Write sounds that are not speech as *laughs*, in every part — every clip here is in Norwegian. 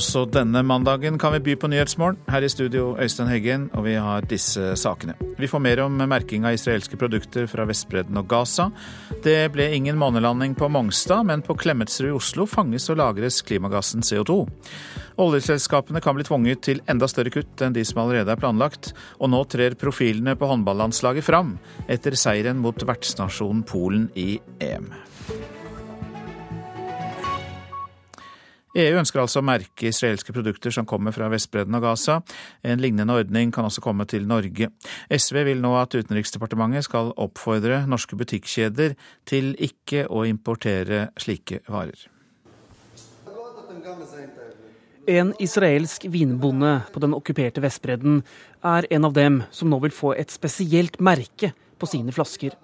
Også denne mandagen kan vi by på Nyhetsmorgen. Her i studio Øystein Heggen, og vi har disse sakene. Vi får mer om merking av israelske produkter fra Vestbredden og Gaza. Det ble ingen månelanding på Mongstad, men på Klemetsrud i Oslo fanges og lagres klimagassen CO2. Oljeselskapene kan bli tvunget til enda større kutt enn de som allerede er planlagt, og nå trer profilene på håndballandslaget fram etter seieren mot vertsnasjonen Polen i EM. EU ønsker altså å merke israelske produkter som kommer fra Vestbredden og Gaza. En lignende ordning kan også komme til Norge. SV vil nå at Utenriksdepartementet skal oppfordre norske butikkjeder til ikke å importere slike varer. En israelsk vinbonde på den okkuperte Vestbredden er en av dem som nå vil få et spesielt merke på sine flasker.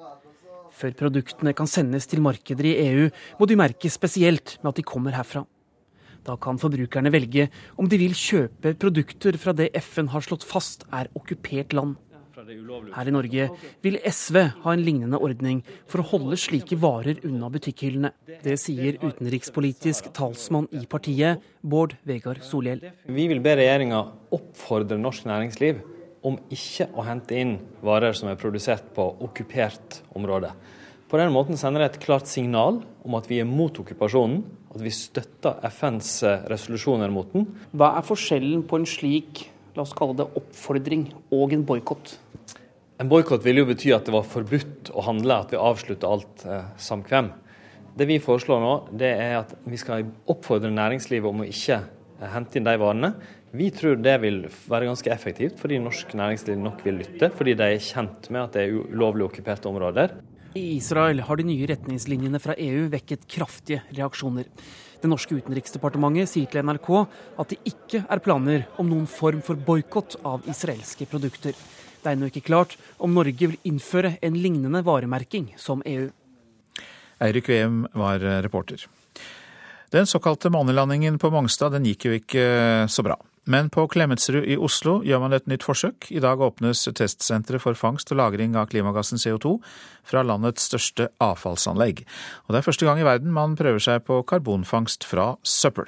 Før produktene kan sendes til markeder i EU, må de merkes spesielt med at de kommer herfra. Da kan forbrukerne velge om de vil kjøpe produkter fra det FN har slått fast er okkupert land. Her i Norge vil SV ha en lignende ordning for å holde slike varer unna butikkhyllene. Det sier utenrikspolitisk talsmann i partiet, Bård Vegar Solhjell. Vi vil be regjeringa oppfordre norsk næringsliv om ikke å hente inn varer som er produsert på okkupert område. På den måten sender det et klart signal om at vi er mot okkupasjonen, at vi støtter FNs eh, resolusjoner mot den. Hva er forskjellen på en slik la oss kalle det oppfordring og en boikott? En boikott ville jo bety at det var forbudt å handle, at vi avslutter alt eh, samkvem. Det vi foreslår nå, det er at vi skal oppfordre næringslivet om å ikke eh, hente inn de varene. Vi tror det vil være ganske effektivt, fordi norsk næringsliv nok vil lytte. Fordi de er kjent med at det er ulovlig okkuperte områder. I Israel har de nye retningslinjene fra EU vekket kraftige reaksjoner. Det norske utenriksdepartementet sier til NRK at det ikke er planer om noen form for boikott av israelske produkter. Det er ennå ikke klart om Norge vil innføre en lignende varemerking som EU. Eirik Veum var reporter. Den såkalte månelandingen på Mongstad den gikk jo ikke så bra. Men på Klemetsrud i Oslo gjør man et nytt forsøk. I dag åpnes testsenteret for fangst og lagring av klimagassen CO2 fra landets største avfallsanlegg. Og det er første gang i verden man prøver seg på karbonfangst fra søppel.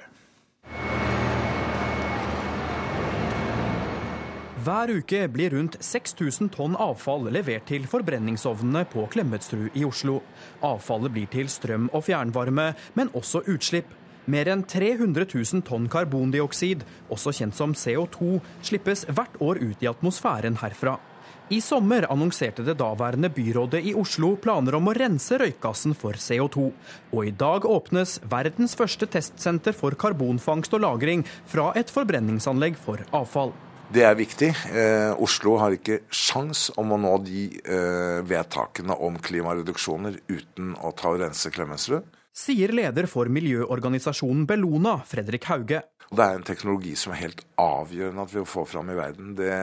Hver uke blir rundt 6000 tonn avfall levert til forbrenningsovnene på Klemetsrud i Oslo. Avfallet blir til strøm og fjernvarme, men også utslipp. Mer enn 300 000 tonn karbondioksid, også kjent som CO2, slippes hvert år ut i atmosfæren herfra. I sommer annonserte det daværende byrådet i Oslo planer om å rense røykgassen for CO2. Og i dag åpnes verdens første testsenter for karbonfangst og -lagring fra et forbrenningsanlegg for avfall. Det er viktig. Eh, Oslo har ikke sjans om å nå de eh, vedtakene om klimareduksjoner uten å ta og rense Klemetsrud sier leder for miljøorganisasjonen Bellona, Fredrik Hauge. Det er en teknologi som er helt avgjørende at vi får fram i verden. Det,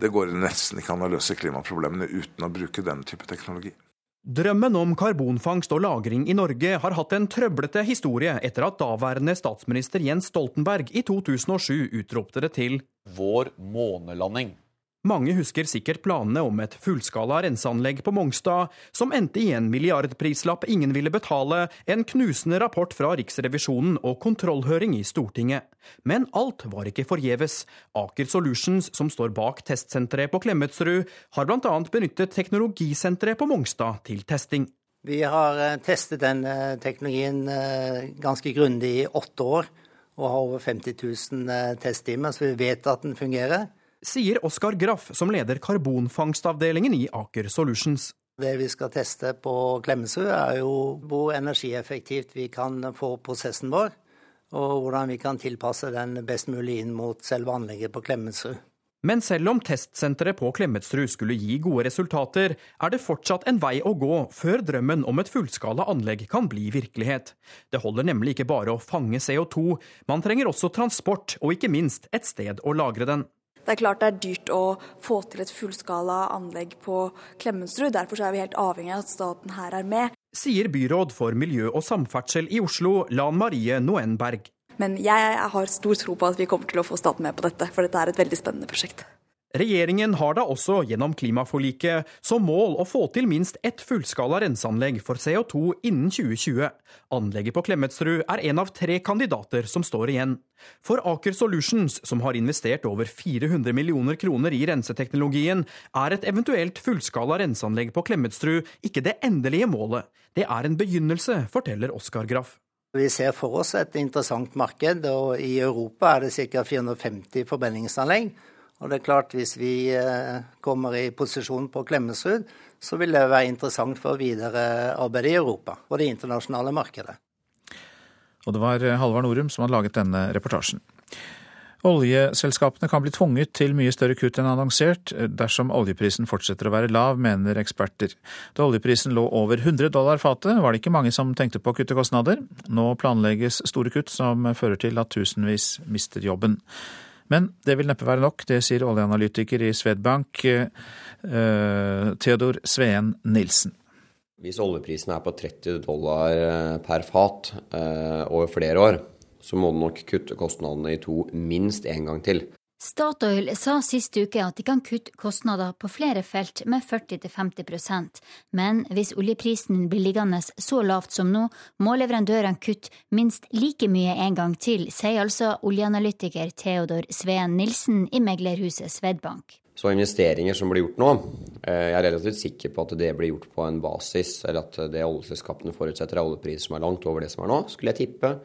det går nesten ikke an å løse klimaproblemene uten å bruke denne type teknologi. Drømmen om karbonfangst og -lagring i Norge har hatt en trøblete historie etter at daværende statsminister Jens Stoltenberg i 2007 utropte det til Vår månelanding. Mange husker sikkert planene om et fullskala renseanlegg på Mongstad, som endte i en milliardprislapp ingen ville betale, en knusende rapport fra Riksrevisjonen og kontrollhøring i Stortinget. Men alt var ikke forgjeves. Aker Solutions, som står bak testsenteret på Klemetsrud, har bl.a. benyttet teknologisenteret på Mongstad til testing. Vi har eh, testet den eh, teknologien eh, ganske grundig i åtte år, og har over 50 000 testtimer, så vi vet at den fungerer sier Oskar Graff, som leder karbonfangstavdelingen i Aker Solutions. Det vi skal teste på Klemetsrud, er jo hvor energieffektivt vi kan få prosessen vår, og hvordan vi kan tilpasse den best mulig inn mot selve anlegget på Klemetsrud. Men selv om testsenteret på Klemetsrud skulle gi gode resultater, er det fortsatt en vei å gå før drømmen om et fullskala anlegg kan bli virkelighet. Det holder nemlig ikke bare å fange CO2, man trenger også transport og ikke minst et sted å lagre den. Det er klart det er dyrt å få til et fullskala anlegg på Klemetsrud. Derfor er vi helt avhengig av at staten her er med. Sier byråd for miljø og samferdsel i Oslo, Lan Marie Noenberg. Men jeg har stor tro på at vi kommer til å få staten med på dette, for dette er et veldig spennende prosjekt. Regjeringen har da også gjennom klimaforliket som mål å få til minst ett fullskala renseanlegg for CO2 innen 2020. Anlegget på Klemetsrud er en av tre kandidater som står igjen. For Aker Solutions, som har investert over 400 millioner kroner i renseteknologien, er et eventuelt fullskala renseanlegg på Klemetsrud ikke det endelige målet. Det er en begynnelse, forteller Oskar Graff. Vi ser for oss et interessant marked, og i Europa er det ca. 450 forbrenningsanlegg. Og det er klart, Hvis vi eh, kommer i posisjon på Klemetsrud, så vil det være interessant for videre arbeid i Europa og det internasjonale markedet. Og det var Halvard Norum som hadde laget denne reportasjen. Oljeselskapene kan bli tvunget til mye større kutt enn annonsert dersom oljeprisen fortsetter å være lav, mener eksperter. Da oljeprisen lå over 100 dollar fatet, var det ikke mange som tenkte på å kutte kostnader. Nå planlegges store kutt som fører til at tusenvis mister jobben. Men det vil neppe være nok, det sier oljeanalytiker i Swedbank, eh, Theodor Sveen Nilsen. Hvis oljeprisen er på 30 dollar eh, per fat eh, over flere år, så må du nok kutte kostnadene i to minst én gang til. Statoil sa sist uke at de kan kutte kostnader på flere felt med 40-50% men hvis oljeprisen blir liggende så lavt som nå, må leverandørene kutte minst like mye en gang til, sier altså oljeanalytiker Theodor Sveen Nilsen i meglerhuset Svedbank. Så investeringer som blir gjort nå, eh, jeg er relativt sikker på at det blir gjort på en basis, eller at det oljeselskapene forutsetter er oljepris som er langt over det som er nå, skulle jeg tippe.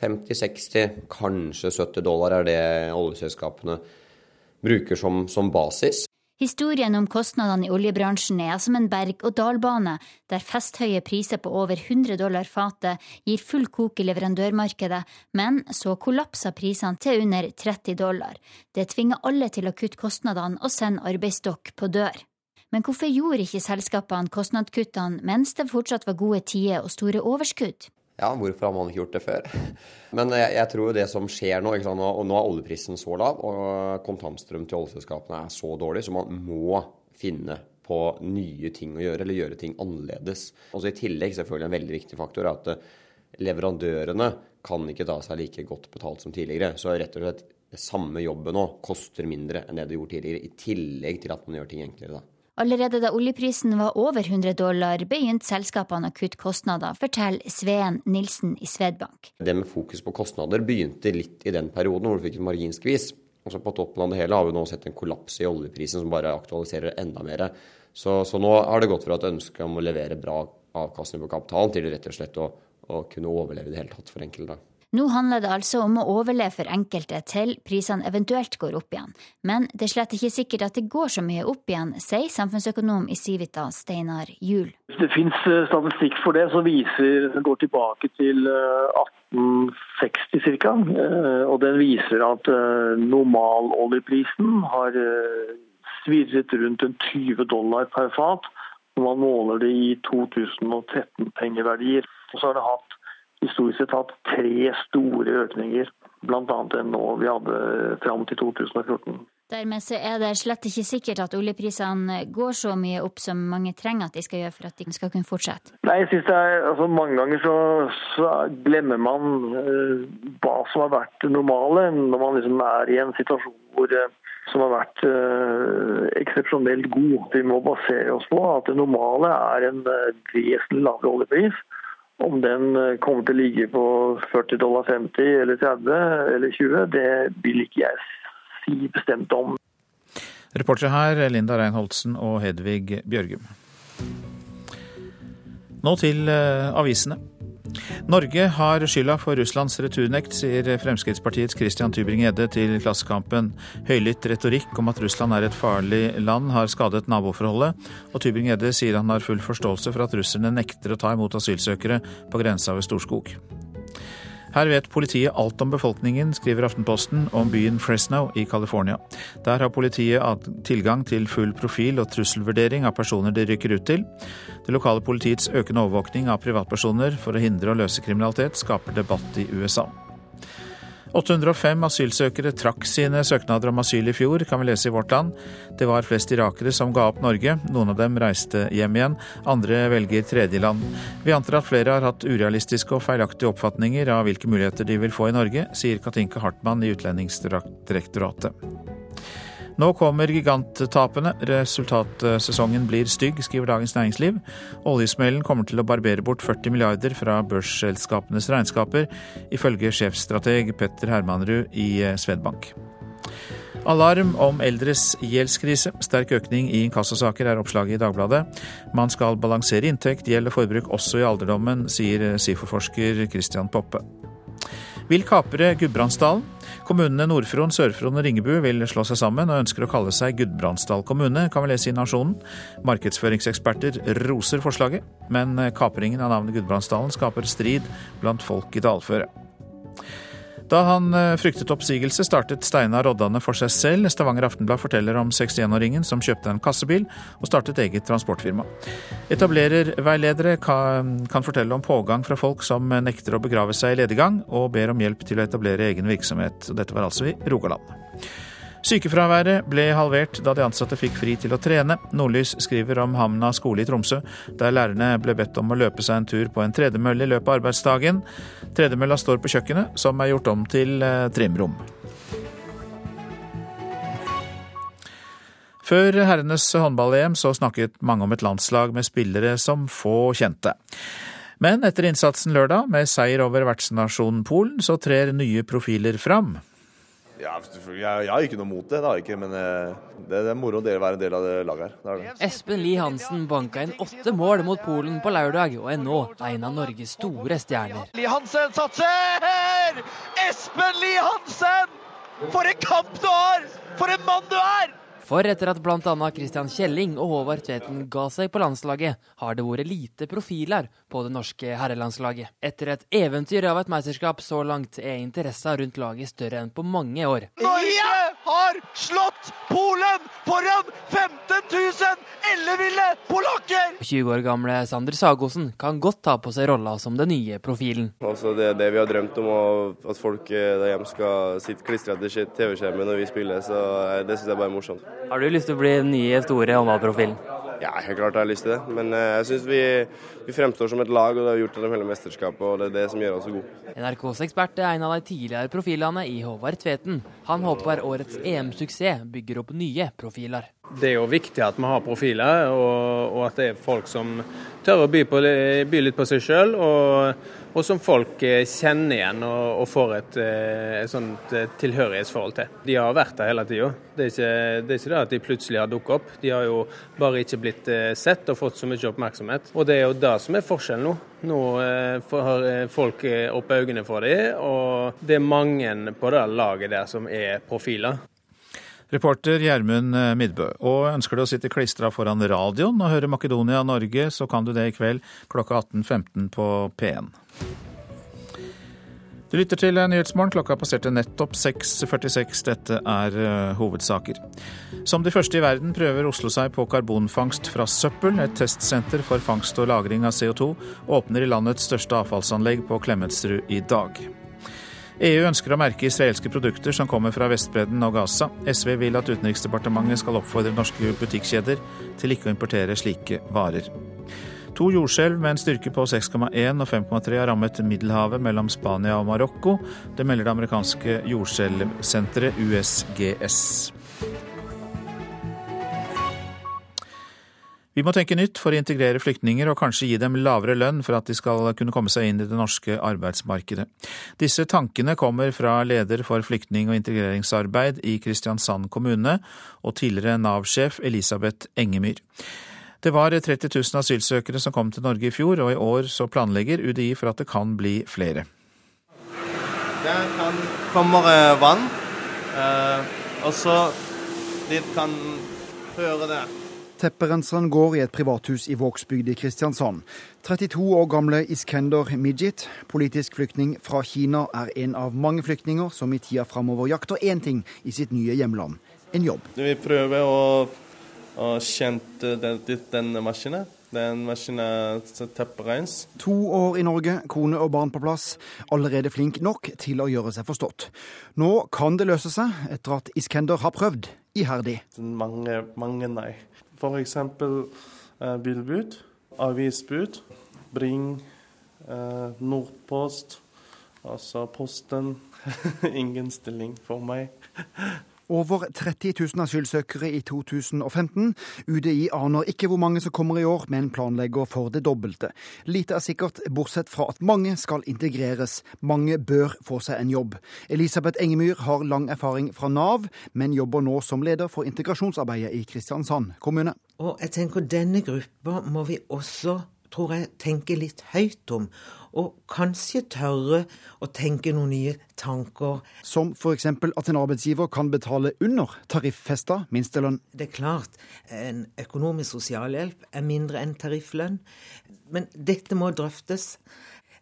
50-60, kanskje 70 dollar er det oljeselskapene bruker som, som basis. Historien om kostnadene i oljebransjen er som en berg-og-dal-bane, der festhøye priser på over 100 dollar fatet gir full kok i leverandørmarkedet, men så kollapser prisene til under 30 dollar. Det tvinger alle til å kutte kostnadene og sende arbeidsstokk på dør. Men hvorfor gjorde ikke selskapene kostnadskuttene mens det fortsatt var gode tider og store overskudd? Ja, hvorfor har man ikke gjort det før? *laughs* Men jeg, jeg tror det som skjer nå, sant, og nå er oljeprisen så lav, og kontantstrøm til oljeselskapene er så dårlig, så man må finne på nye ting å gjøre, eller gjøre ting annerledes. Også I tillegg selvfølgelig en veldig viktig faktor er at eh, leverandørene kan ikke ta seg like godt betalt som tidligere. Så rett og slett samme jobben nå koster mindre enn det det gjorde tidligere, i tillegg til at man gjør ting enklere. da. Allerede da oljeprisen var over 100 dollar, begynte selskapene å kutte kostnader, forteller Sveen Nilsen i Svedbank. Det med fokus på kostnader begynte litt i den perioden hvor du fikk en marginskvis. Og så på toppen av det hele har vi nå sett en kollaps i oljeprisen som bare aktualiserer enda mer. Så, så nå har det gått fra et ønske om å levere bra avkastning på kapitalen til rett og slett å, å kunne overleve i det hele tatt for enkelte. Nå handler det altså om å overleve for enkelte til prisene eventuelt går opp igjen. Men det er slett ikke sikkert at det går så mye opp igjen, sier samfunnsøkonom i Civita Steinar Juel. Det finnes eh, statistikk for det som viser, går tilbake til 1860 eh, ca. Eh, og den viser at normaloljeprisen har svirret rundt en 20 dollar per fat når man måler det i 2013-pengeverdier. Og så har det hatt historisk sett hatt tre store økninger, bl.a. den nå vi hadde fram til 2014. Dermed så er det slett ikke sikkert at oljeprisene går så mye opp som mange trenger at de skal gjøre for at de skal kunne fortsette? Nei, jeg synes det er, altså Mange ganger så, så glemmer man uh, hva som har vært det normale, når man liksom er i en situasjon hvor, uh, som har vært uh, eksepsjonelt god. Vi må basere oss på at det normale er en vesentlig lavere oljepris. Om den eh, kommer til å ligge på 40 dollar 50 eller 30 eller 20, det vil ikke jeg si bestemt om. Reportere her Linda Reinholdsen og Hedvig Bjørgum. Nå til eh, avisene. Norge har skylda for Russlands returnekt, sier Fremskrittspartiets Christian Tybring-Gjedde til Klassekampen. Høylytt retorikk om at Russland er et farlig land har skadet naboforholdet, og Tybring-Gjedde sier han har full forståelse for at russerne nekter å ta imot asylsøkere på grensa ved Storskog. Her vet politiet alt om befolkningen, skriver Aftenposten om byen Fresno i California. Der har politiet tilgang til full profil og trusselvurdering av personer de rykker ut til. Det lokale politiets økende overvåkning av privatpersoner for å hindre og løse kriminalitet skaper debatt i USA. 805 asylsøkere trakk sine søknader om asyl i fjor, kan vi lese i Vårt Land. Det var flest irakere som ga opp Norge. Noen av dem reiste hjem igjen, andre velger tredjeland. Vi antar at flere har hatt urealistiske og feilaktige oppfatninger av hvilke muligheter de vil få i Norge, sier Katinka Hartmann i Utlendingsdirektoratet. Nå kommer giganttapene. Resultatsesongen blir stygg, skriver Dagens Næringsliv. Oljesmellen kommer til å barbere bort 40 milliarder fra børsselskapenes regnskaper, ifølge sjefstrateg Petter Hermanrud i Svedbank. Alarm om eldres gjeldskrise. Sterk økning i inkassosaker er oppslaget i Dagbladet. Man skal balansere inntekt, gjeld og forbruk også i alderdommen, sier SIFO-forsker Christian Poppe. Vil kapre Gudbrandsdalen. Kommunene Nord-Fron, Sør-Fron og Ringebu vil slå seg sammen og ønsker å kalle seg Gudbrandsdal kommune, kan vi lese i Nasjonen. Markedsføringseksperter roser forslaget, men kapringen av navnet Gudbrandsdalen skaper strid blant folk i dalføret. Da han eh, fryktet oppsigelse, startet Steinar Roddane for seg selv. Stavanger Aftenblad forteller om 61-åringen som kjøpte en kassebil og startet eget transportfirma. Etablererveiledere kan fortelle om pågang fra folk som nekter å begrave seg i lediggang, og ber om hjelp til å etablere egen virksomhet. Dette var altså i Rogaland. Sykefraværet ble halvert da de ansatte fikk fri til å trene. Nordlys skriver om Hamna skole i Tromsø, der lærerne ble bedt om å løpe seg en tur på en tredemølle i løpet av arbeidsdagen. Tredemølla står på kjøkkenet, som er gjort om til eh, trimrom. Før herrenes håndball-EM så snakket mange om et landslag med spillere som få kjente. Men etter innsatsen lørdag, med seier over vertsnasjonen Polen, så trer nye profiler fram. Ja, jeg, jeg, har ikke noe mot det, det har jeg ikke, men eh, det, det er moro å være en del av det laget her. Det det. Espen Lie Hansen banka inn åtte mål mot Polen på lørdag, og er nå en av Norges store stjerner. Lie Hansen satser! Espen Lie Hansen! For en kamp du har! For en mann du er! For etter at bl.a. Christian Kjelling og Håvard Tveten ga seg på landslaget, har det vært lite profiler på det norske herrelandslaget. Etter et eventyr av et mesterskap så langt er interessa rundt laget større enn på mange år. Norge har slått Polen foran 15 000 elleville polakker! 20 år gamle Sander Sagosen kan godt ta på seg rolla som den nye profilen. Altså det er det vi har drømt om, at folk der hjemme skal sitte klistra til TV-skjermen når vi spiller. så Det syns jeg bare er morsomt. Har du lyst til å bli den nye store håndballprofilen? Ja, helt klart har jeg lyst til det. Men eh, jeg syns vi, vi, fremstår som et lag, og det har vi gjort gjennom hele mesterskapet. og Det er det som gjør oss så gode. NRKs ekspert er en av de tidligere profilene i Håvard Tveten. Han håper årets EM-suksess bygger opp nye profiler. Det er jo viktig at vi har profiler, og, og at det er folk som tør å by, på, by litt på seg sjøl. Og, og, som folk eh, kjenner igjen og, får et, eh, et, sånt tilhørighetsforhold til. De har vært der hele tida. Det, det, er ikke det at de plutselig har dukket opp. De har jo bare ikke blitt sett og fått så mye oppmerksomhet. Og det er jo det som er forskjellen nå. Nå har folk opp øynene for dem, og det er mange på det laget der som er profiler. Reporter Gjermund Midbø. Og ønsker du å sitte klistra foran radioen og høre Makedonia Norge, så kan du det i kveld klokka 18.15 på P1. Du lytter til Nyhetsmorgen. Klokka passerte nettopp 6.46. Dette er uh, hovedsaker. Som de første i verden prøver Oslo seg på karbonfangst fra søppel. Et testsenter for fangst og lagring av CO2 åpner i landets største avfallsanlegg på Klemetsrud i dag. EU ønsker å merke israelske produkter som kommer fra Vestbredden og Gaza. SV vil at Utenriksdepartementet skal oppfordre norske butikkjeder til ikke å importere slike varer. To jordskjelv med en styrke på 6,1 og 5,3 har rammet Middelhavet mellom Spania og Marokko. Det melder det amerikanske jordskjelvsenteret USGS. Vi må tenke nytt for å integrere flyktninger og kanskje gi dem lavere lønn for at de skal kunne komme seg inn i det norske arbeidsmarkedet. Disse tankene kommer fra leder for flyktning- og integreringsarbeid i Kristiansand kommune og tidligere Nav-sjef Elisabeth Engemyr. Det var 30 000 asylsøkere som kom til Norge i fjor, og i år så planlegger UDI for at det kan bli flere. Der kan, kommer vann, og så dit kan høre det. Tepperenseren går i et privathus i Vågsbygd i Kristiansand. 32 år gamle Iskender Midjit, politisk flyktning fra Kina, er en av mange flyktninger som i tida framover jakter én ting i sitt nye hjemland en jobb. Vi prøver å, å kjenne den, denne maskinen. Den maskinen tepperens. To år i Norge, kone og barn på plass. Allerede flink nok til å gjøre seg forstått. Nå kan det løse seg, etter at Iskender har prøvd iherdig. Mange, mange nei. Eksempel eh, bilbud, avisbud, Bring, eh, Nordpost, altså Posten. *laughs* Ingen stilling for meg. *laughs* Over 30 000 asylsøkere i 2015. UDI aner ikke hvor mange som kommer i år, men planlegger for det dobbelte. Lite er sikkert, bortsett fra at mange skal integreres. Mange bør få seg en jobb. Elisabeth Engemyr har lang erfaring fra Nav, men jobber nå som leder for integrasjonsarbeidet i Kristiansand kommune. Og jeg tenker Denne gruppa må vi også tror jeg, tenke litt høyt om. Og kanskje tørre å tenke noen nye tanker. Som f.eks. at en arbeidsgiver kan betale under tariffesta minstelønn. Det er klart, en økonomisk sosialhjelp er mindre enn tarifflønn. Men dette må drøftes.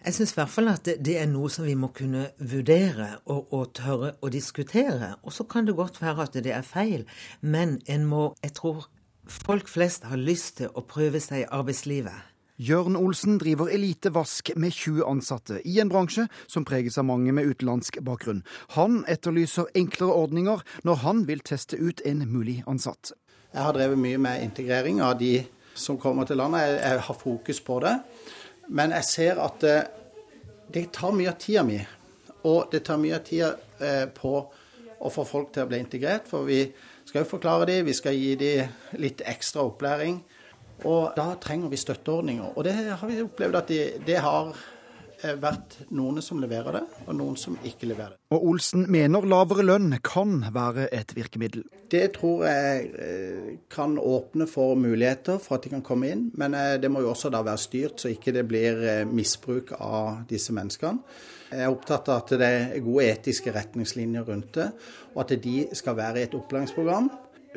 Jeg syns i hvert fall at det, det, er noe som vi må kunne vurdere og, og tørre å diskutere. Og så kan det godt være at det er feil, men en må, jeg tror folk flest har lyst til å prøve seg i arbeidslivet. Jørn Olsen driver Elitevask med 20 ansatte, i en bransje som preges av mange med utenlandsk bakgrunn. Han etterlyser enklere ordninger når han vil teste ut en mulig ansatt. Jeg har drevet mye med integrering av de som kommer til landet. Jeg, har fokus på det. Men jeg ser at det, det tar mye av tida mi. Og det tar mye av tida eh, på å få folk til å bli integrert. For vi skal jo forklare dem, vi skal gi dem litt ekstra opplæring. Og da trenger vi støtteordninger. Og det har vi opplevd at det de har eh, vært noen som leverer det, og noen som ikke leverer det. Og Olsen mener lavere lønn kan være et virkemiddel. Det tror jeg eh, kan åpne for muligheter for at de kan komme inn, men eh, det må jo også da være styrt, så ikke det blir misbruk av disse menneskene. Jeg er opptatt av at det er gode etiske retningslinjer rundt det, og at de skal være i et opplæringsprogram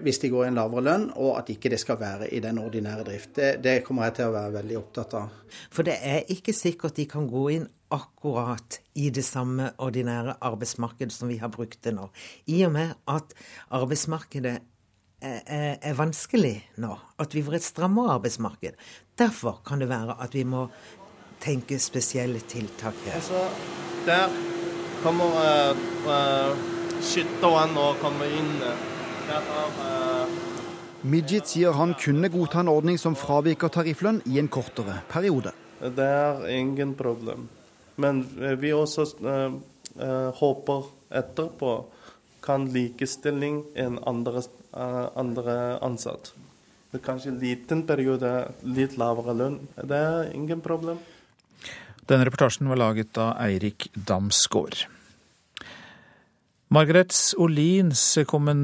hvis de går i en lavere lønn, og at ikke det skal være i den ordinære drift. Det, det, kommer jeg til å være veldig opptatt av. For det er ikke sikkert de kan gå inn akkurat i det samme ordinære arbeidsmarkedet som vi har brukt det nå. I og med at arbeidsmarkedet er, er, er vanskelig nå. At vi får et strammere arbeidsmarked. Derfor kan det være at vi må tenke spesielle tiltak her. Altså, der kommer uh, uh, skytteren og kommer inn. Uh Midjit sier han kunne godta en ordning som fraviker tarifflønn i en kortere periode. Det er ingen problem. Men vi også uh, uh, håper etterpå kan likestilling en andre, uh, andre ansatt. Det er kanskje en liten periode, litt lavere lønn. Det er ingen problem. Denne reportasjen var laget av Eirik Damsgaard. Margaret Olins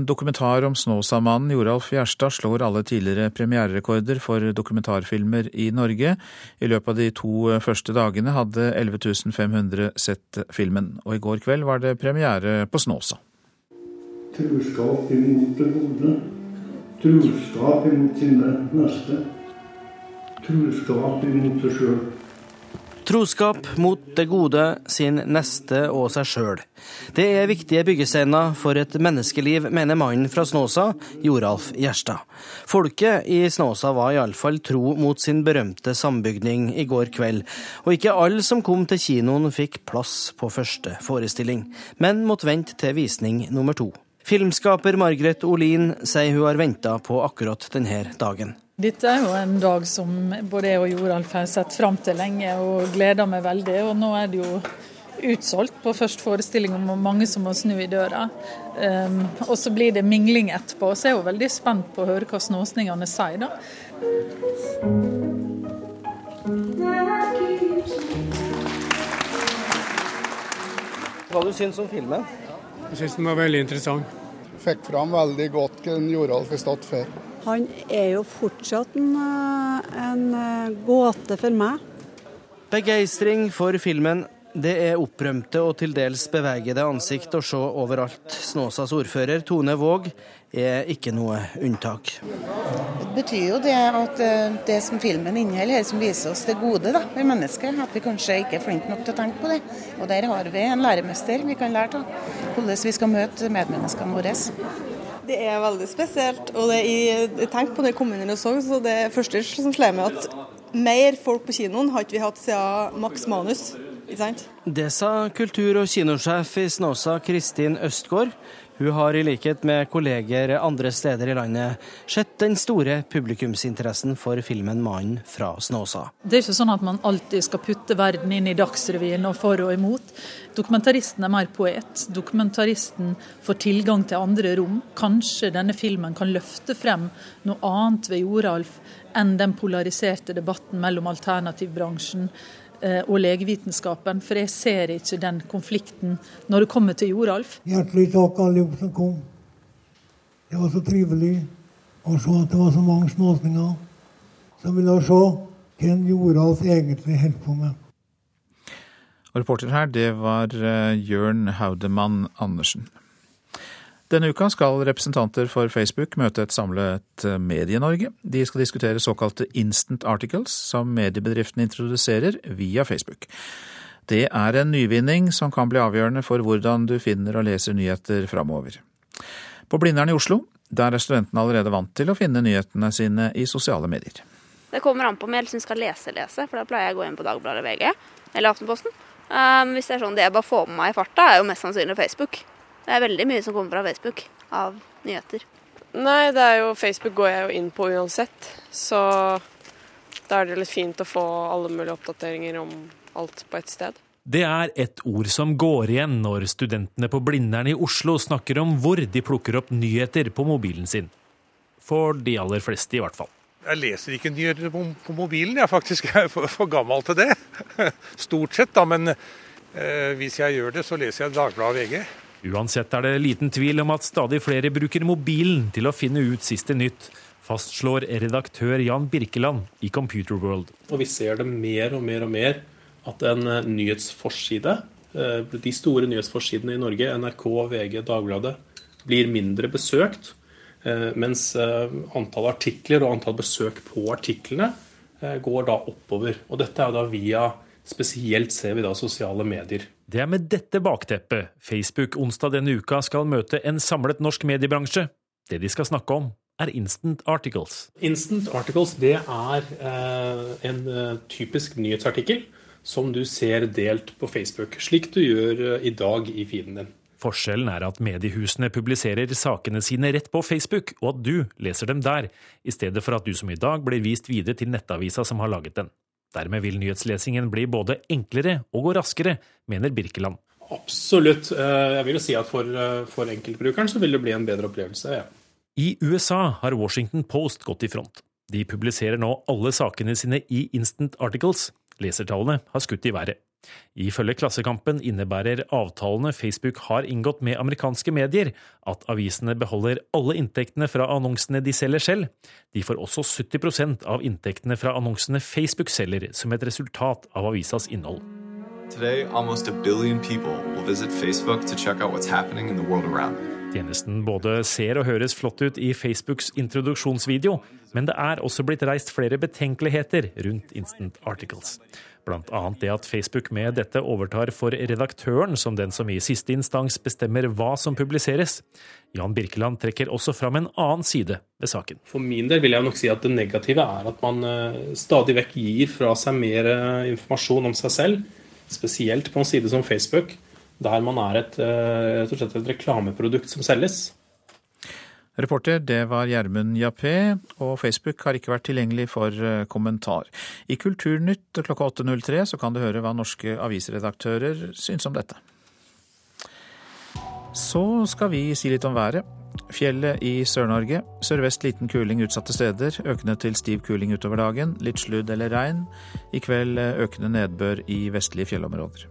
dokumentar om Snåsamannen Joralf Gjerstad slår alle tidligere premiererekorder for dokumentarfilmer i Norge. I løpet av de to første dagene hadde 11 500 sett filmen, og i går kveld var det premiere på Snåsa. Truskap imot det gode. Truskap imot sine neste. Truskap imot seg sjøl. Troskap mot det gode, sin neste og seg sjøl. Det er viktige byggesteiner for et menneskeliv, mener mannen fra Snåsa, Joralf Gjerstad. Folket i Snåsa var iallfall tro mot sin berømte sambygning i går kveld, og ikke alle som kom til kinoen fikk plass på første forestilling, men måtte vente til visning nummer to. Filmskaper Margaret Olin sier hun har venta på akkurat denne dagen. Dette er jo en dag som både jeg og Joralf har sett fram til lenge og gleder meg veldig. Og nå er det jo utsolgt på første forestilling og mange som må snu i døra. Um, og så blir det mingling etterpå. Så jeg er jo veldig spent på å høre hva snåsningene sier, da. Hva du syns om filmen? Jeg syns den var veldig interessant. Fikk fram veldig godt hva Joralf har stått for. Han er jo fortsatt en, eh, en eh, gåte for meg. Begeistring for filmen. Det er opprømte og til dels bevegede ansikt å se overalt. Snåsas ordfører Tone Våg er ikke noe unntak. Det betyr jo det at eh, det som filmen inneholder, som viser oss det gode da, ved mennesket, at vi kanskje ikke er flinke nok til å tenke på det. Og der har vi en læremester vi kan lære av. Hvordan vi skal møte medmenneskene våre. Det er veldig spesielt. og det er, tenkte på det jeg kom inn og så, så det første som slår meg at mer folk på kinoen har ikke vi hatt siden Max Manus. Ikke sant? Det sa kultur- og kinosjef i Snåsa, Kristin Østgaard. Hun har i likhet med kolleger andre steder i landet sett den store publikumsinteressen for filmen 'Mannen fra Snåsa'. Det er ikke sånn at man alltid skal putte verden inn i Dagsrevyen og for og imot. Dokumentaristen er mer poet. Dokumentaristen får tilgang til andre rom. Kanskje denne filmen kan løfte frem noe annet ved Joralf enn den polariserte debatten mellom alternativbransjen og legevitenskapen, for jeg ser ikke den konflikten når det kommer til Joralf. Hjertelig takk alle som kom. Det var så trivelig å se at det var så mange småsninger som ville se hvem Joralf egentlig holdt på med. Og reporter her, det var eh, Jørn Haudemann Andersen. Denne uka skal representanter for Facebook møte et samlet eh, Medie-Norge. De skal diskutere såkalte instant articles, som mediebedriftene introduserer via Facebook. Det er en nyvinning som kan bli avgjørende for hvordan du finner og leser nyheter framover. På Blindern i Oslo, der er studentene allerede vant til å finne nyhetene sine i sosiale medier. Det kommer an på om jeg liksom skal lese-lese, for da pleier jeg å gå inn på Dagbladet VG eller Aftenposten. Um, hvis det er sånn det jeg bare får med meg i farta, er jo mest sannsynlig Facebook. Det er veldig mye som kommer fra Facebook av nyheter. Nei, det er jo Facebook går jeg jo inn på uansett, så da er det litt fint å få alle mulige oppdateringer om alt på ett sted. Det er et ord som går igjen når studentene på Blindern i Oslo snakker om hvor de plukker opp nyheter på mobilen sin. For de aller fleste, i hvert fall. Jeg leser ikke nyheter på, på mobilen, jeg faktisk er for, for gammel til det. *laughs* Stort sett, da, men eh, hvis jeg gjør det, så leser jeg Dagbladet og VG. Uansett er det liten tvil om at stadig flere bruker mobilen til å finne ut siste nytt, fastslår redaktør Jan Birkeland i Computer World. Og vi ser det mer og mer og mer at en eh, nyhetsforside, eh, de store nyhetsforsidene i Norge, NRK, VG, Dagbladet, blir mindre besøkt. eh, Mens antall artikler og antall besøk på artiklene går da oppover. Og dette er da via Spesielt ser vi da sosiale medier. Det er med dette bakteppet Facebook onsdag denne uka skal møte en samlet norsk mediebransje. Det de skal snakke om, er instant articles. Instant articles det er eh, en eh, typisk nyhetsartikkel som du ser delt på Facebook, slik du gjør eh, i dag i feeden din. Forskjellen er at mediehusene publiserer sakene sine rett på Facebook, og at du leser dem der, i stedet for at du som i dag blir vist videre til nettavisa som har laget den. Dermed vil nyhetslesingen bli både enklere og gå raskere, mener Birkeland. Absolutt. Jeg vil jo si at for, for enkeltbrukeren så vil det bli en bedre opplevelse. Ja. I USA har Washington Post gått i front. De publiserer nå alle sakene sine i instant articles. Lesertallene har skutt i været. Ifølge Klassekampen innebærer avtalene Facebook har inngått med amerikanske medier, at avisene beholder alle inntektene fra annonsene de selger selv. De får også 70% av inntektene fra annonsene Facebook selger, som et resultat av avisas innhold. Today, almost a billion people will visit Facebook to check out what's happening in the world around them. Tjenesten både ser og høres flott ut i Facebooks introduksjonsvideo, men det er også blitt reist flere betenkeligheter rundt Instant Articles. Annet det at Facebook med dette overtar for redaktøren som den som i siste instans bestemmer hva som publiseres. Jan Birkeland trekker også fram en annen side ved saken. For min del vil jeg nok si at det negative er at man eh, stadig vekk gir fra seg mer eh, informasjon om seg selv, spesielt på en side som Facebook, der man er et, eh, et reklameprodukt som selges. Reporter det var Gjermund Jappé, og Facebook har ikke vært tilgjengelig for kommentar. I Kulturnytt klokka 8.03 så kan du høre hva norske avisredaktører syns om dette. Så skal vi si litt om været. Fjellet i Sør-Norge. Sørvest liten kuling utsatte steder. Økende til stiv kuling utover dagen. Litt sludd eller regn. I kveld økende nedbør i vestlige fjellområder.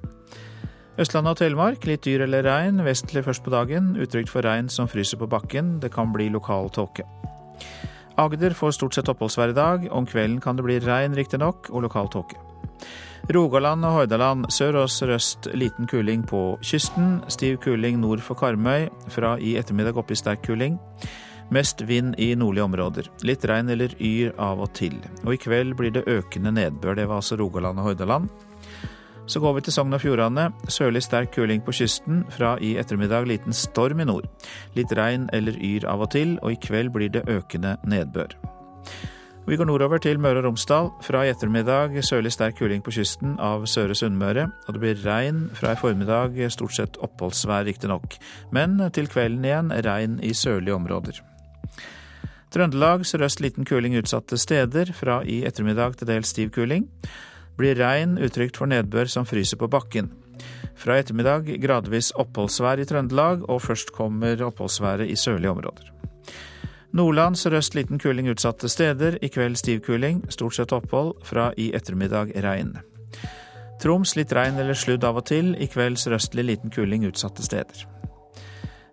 Østlandet og Telemark litt dyr eller regn. Vestlig først på dagen. Utrygt for regn som fryser på bakken. Det kan bli lokal tåke. Agder får stort sett oppholdsvær i dag. Om kvelden kan det bli regn, riktignok, og lokal tåke. Rogaland og Hordaland sør og sørøst liten kuling på kysten. Stiv kuling nord for Karmøy. Fra i ettermiddag opp i sterk kuling. Mest vind i nordlige områder. Litt regn eller yr av og til. Og i kveld blir det økende nedbør. Det var altså Rogaland og Hordaland. Så går vi til Sogn og Fjordane. Sørlig sterk kuling på kysten. Fra i ettermiddag liten storm i nord. Litt regn eller yr av og til, og i kveld blir det økende nedbør. Vi går nordover til Møre og Romsdal. Fra i ettermiddag sørlig sterk kuling på kysten av Søre Sunnmøre. Og det blir regn fra i formiddag, stort sett oppholdsvær riktignok. Men til kvelden igjen regn i sørlige områder. Trøndelag sørøst liten kuling utsatte steder. Fra i ettermiddag til dels stiv kuling. Blir regn, utrygt for nedbør som fryser på bakken. Fra i ettermiddag gradvis oppholdsvær i Trøndelag, og først kommer oppholdsværet i sørlige områder. Nordland sørøst liten kuling utsatte steder. I kveld stiv kuling. Stort sett opphold. Fra i ettermiddag regn. Troms litt regn eller sludd av og til. I kveld sørøstlig liten kuling utsatte steder.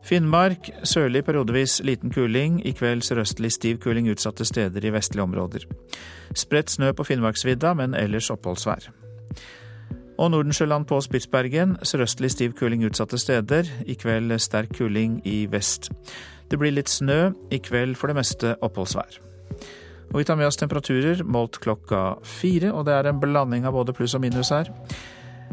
Finnmark sørlig periodevis liten kuling. I kveld sørøstlig stiv kuling utsatte steder i vestlige områder. Spredt snø på Finnmarksvidda, men ellers oppholdsvær. Og Nordensjøland på Spitsbergen sørøstlig stiv kuling utsatte steder. I kveld sterk kuling i vest. Det blir litt snø, i kveld for det meste oppholdsvær. Og vi tar med oss temperaturer målt klokka fire, og det er en blanding av både pluss og minus her.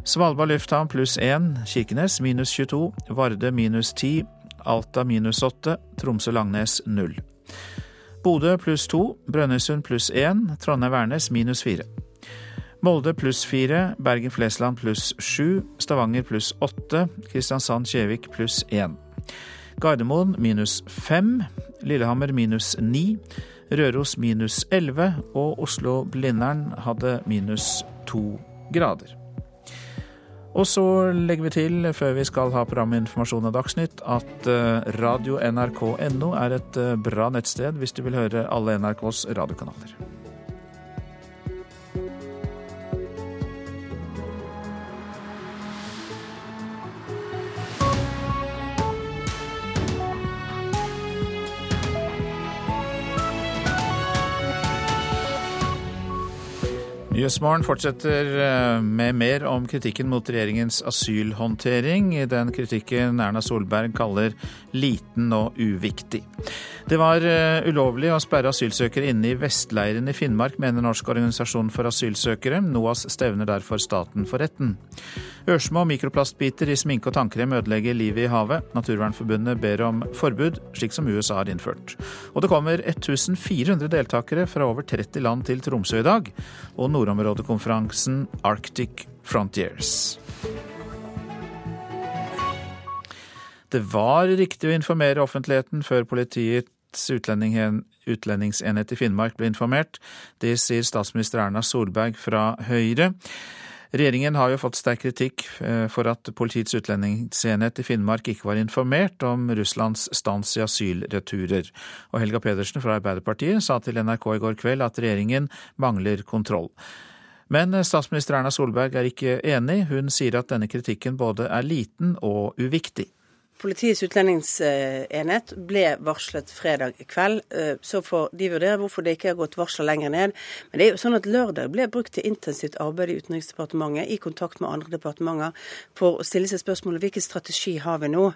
Svalbard lufthavn pluss 1, Kirkenes minus 22, Varde minus 10, Alta minus åtte, Tromsø-Langnes null. Bodø pluss to, Brønnøysund pluss én, Trondheim-Værnes minus fire. Molde pluss fire, Bergen-Flesland pluss sju, Stavanger pluss åtte, Kristiansand-Kjevik pluss én. Gardermoen minus fem. Lillehammer minus ni. Røros minus elleve. Og Oslo-Blindern hadde minus to grader. Og så legger vi til, før vi skal ha programmet Informasjon og Dagsnytt, at radio.nrk.no radio nrk.no er et eh, bra nettsted hvis du vil høre alle NRKs radiokanaler. Nyhetsmorgen fortsetter eh, med mer om kritikken mot regjeringens asylhåndtering. Den kritikken Erna Solberg kaller liten og uviktig. Det var eh, ulovlig å sperre asylsøkere inne i Vestleiren i Finnmark, mener Norsk organisasjon for asylsøkere. NOAS stevner derfor staten for retten. Ørsmå mikroplastbiter i sminke og tannkrem ødelegger livet i havet. Naturvernforbundet ber om forbud, slik som USA har innført. Og det kommer 1400 deltakere fra over 30 land til Tromsø i dag. Og nordområdekonferansen Arctic Frontiers. Det var riktig å informere offentligheten før politiet utlendingsenhet i Finnmark ble informert. Det sier statsminister Erna Solberg fra Høyre. Regjeringen har jo fått sterk kritikk eh, for at Politiets utlendingsenhet i Finnmark ikke var informert om Russlands stans i asylreturer. Og Helga Pedersen fra Arbeiderpartiet sa til NRK i går kveld at regjeringen mangler kontroll. Men statsminister Erna Solberg er ikke enig. Hun sier at denne kritikken både er liten og uviktig. Politiets utlendingsenhet ble varslet fredag kveld. Eh, så får de vurdere hvorfor det ikke har gått varsler lenger ned. Men det er jo sånn at lørdag ble brukt til intensivt arbeid i Utenriksdepartementet i kontakt med andre departementer for å stille seg spørsmålet hvilken strategi har vi nå.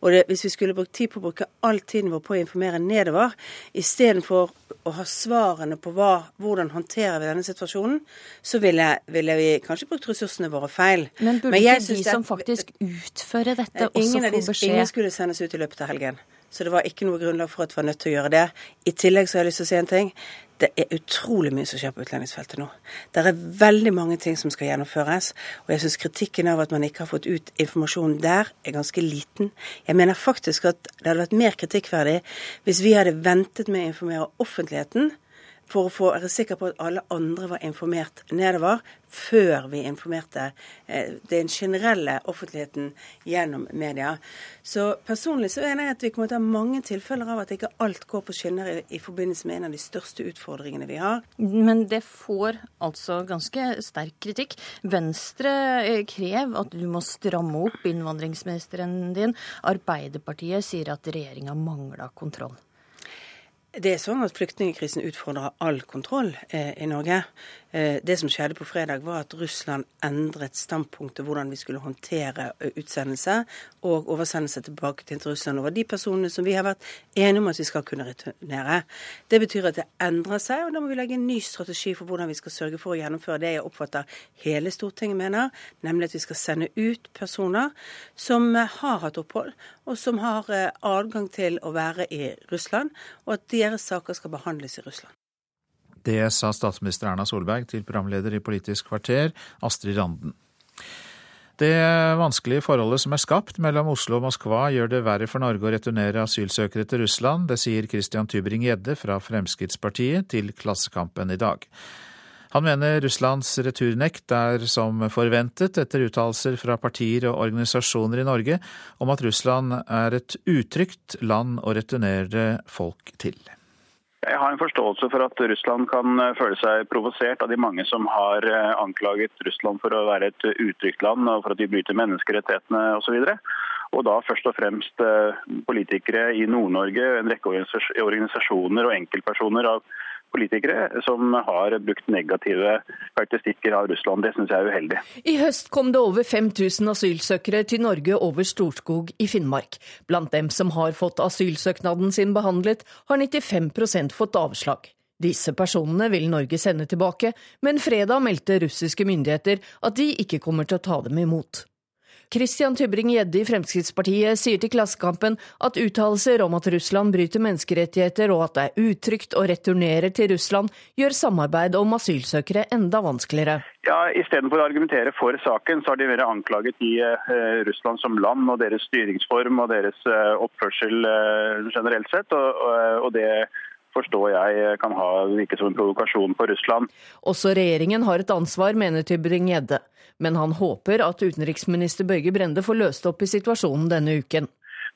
Og det, Hvis vi skulle brukt tid på å bruke all tiden vår på å informere nedover, istedenfor å ha svarene på hva, hvordan håndterer vi denne situasjonen, så ville, ville, vi kanskje brukt ressursene våre feil. Men burde Men ikke de som faktisk utfører dette, også få beskjed? Ingen skulle sendes ut i løpet av helgen. Så det var ikke noe grunnlag for at vi var nødt til å gjøre det. I tillegg så har jeg lyst til å si en ting. Det er utrolig mye som skjer på utlendingsfeltet nå. Det er veldig mange ting som skal gjennomføres. Og jeg syns kritikken av at man ikke har fått ut informasjon der, er ganske liten. Jeg mener faktisk at det hadde vært mer kritikkverdig hvis vi hadde ventet med å informere offentligheten for å være sikker på at alle andre var informert nedover, før vi informerte eh, den generelle offentligheten gjennom media. Så personlig så mener jeg at vi kommer til å ha mange tilfeller av at ikke alt går på skinner i, i forbindelse med en av de største utfordringene vi har. Men det får altså ganske sterk kritikk. Venstre krev at du må stramme opp innvandringsministeren din. Arbeiderpartiet sier at regjeringa mangler kontroll. Det er sånn at Flyktningkrisen utfordrer all kontroll eh, i Norge. Eh, det som skjedde på fredag, var at Russland endret standpunktet hvordan vi skulle håndtere eh, utsendelse og oversendelse tilbake til Russland over de personene som vi har vært enige om at vi skal kunne returnere. Det betyr at det endrer seg, og da må vi legge en ny strategi for hvordan vi skal sørge for å gjennomføre det jeg oppfatter hele Stortinget mener, nemlig at vi skal sende ut personer som eh, har hatt opphold, og som har adgang til å være i Russland, og at deres saker skal behandles i Russland. Det sa statsminister Erna Solberg til programleder i Politisk kvarter, Astrid Randen. Det vanskelige forholdet som er skapt mellom Oslo og Moskva, gjør det verre for Norge å returnere asylsøkere til Russland. Det sier Christian Tybring-Gjedde fra Fremskrittspartiet til Klassekampen i dag. Han mener Russlands returnekt er som forventet, etter uttalelser fra partier og organisasjoner i Norge om at Russland er et utrygt land å returnere folk til. Jeg har en forståelse for at Russland kan føle seg provosert av de mange som har eh, anklaget Russland for å være et utrygt land og for at de bryter menneskerettighetene osv. Og da først og fremst eh, politikere i Nord-Norge, en rekke organisasjoner og enkeltpersoner av politikere som har brukt negative karakteristikker av Russland. Det syns jeg er uheldig. I høst kom det over 5000 asylsøkere til Norge over Storskog i Finnmark. Blant dem som har fått asylsøknaden sin behandlet, har 95% fått avslag. Disse personene vil Norge sende tilbake, men fredag meldte russiske myndigheter at de ikke kommer til å ta dem imot. Christian Tybring-Gjedde i Fremskrittspartiet sier til Klassekampen at uttalelser om at Russland bryter menneskerettigheter og at det er utrygt å returnere til Russland, gjør samarbeid om asylsøkere enda vanskeligere. Ja, Istedenfor å argumentere for saken, så har de vært anklaget i eh, Russland som land og deres styringsform og deres eh, oppførsel eh, generelt sett. og, det forstår jeg kan ha virke som en provokasjon på Russland. Også regjeringen har et ansvar, mener Tybring-Gjedde men han håper at utenriksminister Børge Brende får løst opp i situasjonen denne uken.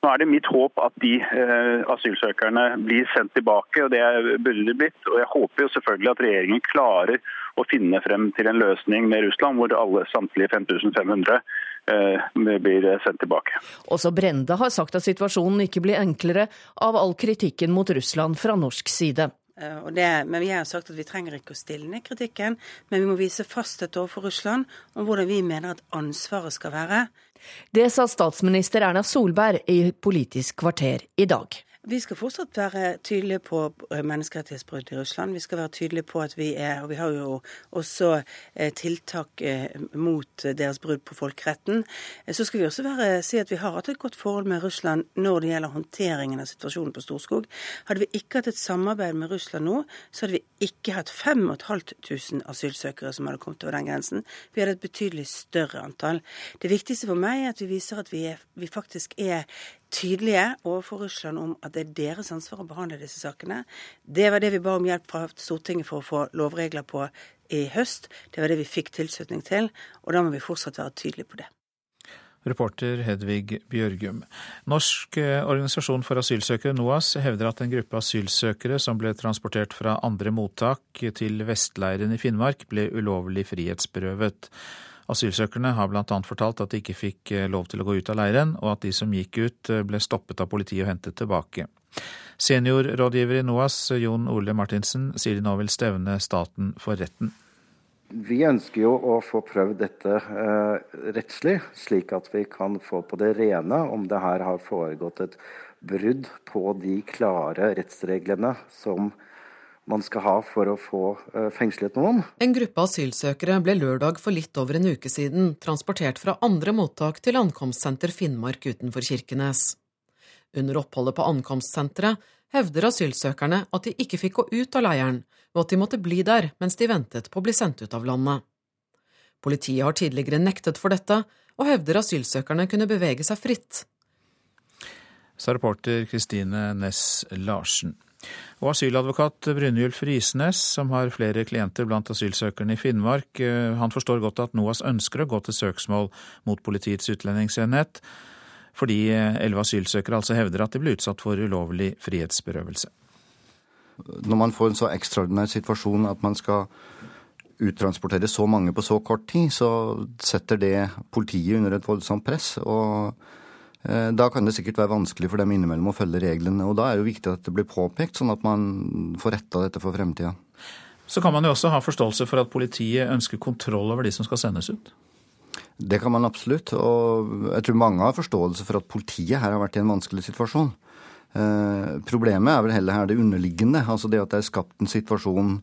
Nå er det mitt håp at de eh, asylsøkerne blir sendt tilbake, og det burde de blitt. Og jeg håper jo selvfølgelig at regjeringen klarer å finne frem til en løsning med Russland, hvor alle samtlige 5500 eh, blir sendt tilbake. Også Brende har sagt at situasjonen ikke blir enklere av all kritikken mot Russland fra norsk side. Eh, det, men vi har sagt at vi trenger ikke å stilne kritikken, men vi må vise fasthet overfor Russland om hvordan vi mener at ansvaret skal være. Det sa statsminister Erna Solberg i Politisk kvarter i dag. Vi skal fortsatt være tydelige på eh, menneskerettighetsbrudd i Russland. Vi skal være tydelige på at vi er Og vi har jo også eh, tiltak eh, mot deres brudd på folkeretten. Så skal vi også være, si at vi har hatt et godt forhold med Russland når det gjelder håndteringen av situasjonen på Storskog. Hadde vi ikke hatt et samarbeid med Russland nå, så hadde vi ikke hatt 5500 asylsøkere som hadde kommet over den grensen. Vi hadde et betydelig større antall. Det viktigste for meg er at vi viser at vi, er, vi faktisk er tydelige overfor Russland om at det er deres ansvar å behandle disse sakene. Det var det vi ba om hjelp fra Stortinget for å få lovregler på i høst. Det var det vi fikk tilslutning til, og da må vi fortsatt være tydelige på det. Reporter Hedvig Bjørgum. Norsk eh, organisasjon for asylsøkere, NOAS, hevder at en gruppe asylsøkere som ble transportert fra andre mottak til Vestleiren i Finnmark, ble ulovlig frihetsberøvet. Asylsøkerne har bl.a. fortalt at de ikke fikk eh, lov til å gå ut av leiren, og at de som gikk ut, eh, ble stoppet av politiet og hentet tilbake. Seniorrådgiver i NOAS, Jon Ole Martinsen, sier de nå vil stevne staten for retten. Vi ønsker jo å få prøvd dette eh, rettslig, slik at vi kan få på det rene om det her har foregått et brudd på de klare rettsreglene som man skal ha for å få eh, fengslet noen. En gruppe asylsøkere ble lørdag for litt over en uke siden transportert fra andre mottak til ankomstsenter Finnmark utenfor Kirkenes. Under oppholdet på ankomstsenteret hevder asylsøkerne at de ikke fikk gå ut av leiren, og at de måtte bli der mens de ventet på å bli sendt ut av landet. Politiet har tidligere nektet for dette, og hevder asylsøkerne kunne bevege seg fritt. Sa reporter Kristine Næss Larsen. Og asyladvokat Brynjulf Risnes, som har flere klienter blant asylsøkerne i Finnmark, eh, han forstår godt at NOAS ønsker å gå til søksmål mot Politiets utlendingsenhet, fordi elleve asylsøkere altså hevder at de ble utsatt for ulovlig frihetsberøvelse. Når man får en så ekstraordinær situasjon at man skal uttransportere så mange på så kort tid, så setter det politiet under et voldsomt press. og da kan det sikkert være vanskelig for dem innimellom å følge reglene. og Da er det jo viktig at det blir påpekt, sånn at man får retta dette for fremtida. Så kan man jo også ha forståelse for at politiet ønsker kontroll over de som skal sendes ut? Det kan man absolutt. Og jeg tror mange har forståelse for at politiet her har vært i en vanskelig situasjon. Eh, problemet er vel heller her det underliggende. Altså det at det er skapt en situasjon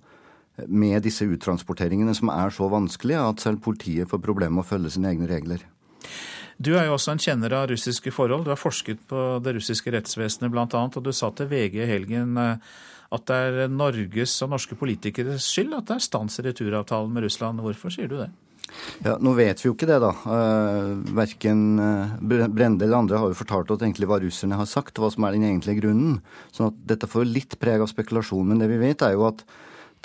med disse uttransporteringene som er så vanskelige at selv politiet får problemer med å følge sine egne regler. Du er jo også en kjenner av russiske forhold. Du har forsket på det russiske rettsvesenet bl.a., og du sa til VG i helgen eh, at det er Norges og norske politikeres skyld at det er stans i returavtalen med Russland. Hvorfor sier du det? Ja, Nå vet vi jo ikke det, da. Uh, verken uh, Brende eller andre har jo fortalt oss egentlig hva russerne har sagt, og hva som er den egentlige grunnen. sånn dette får litt preg av spekulasjon. Men det vi vet, er jo at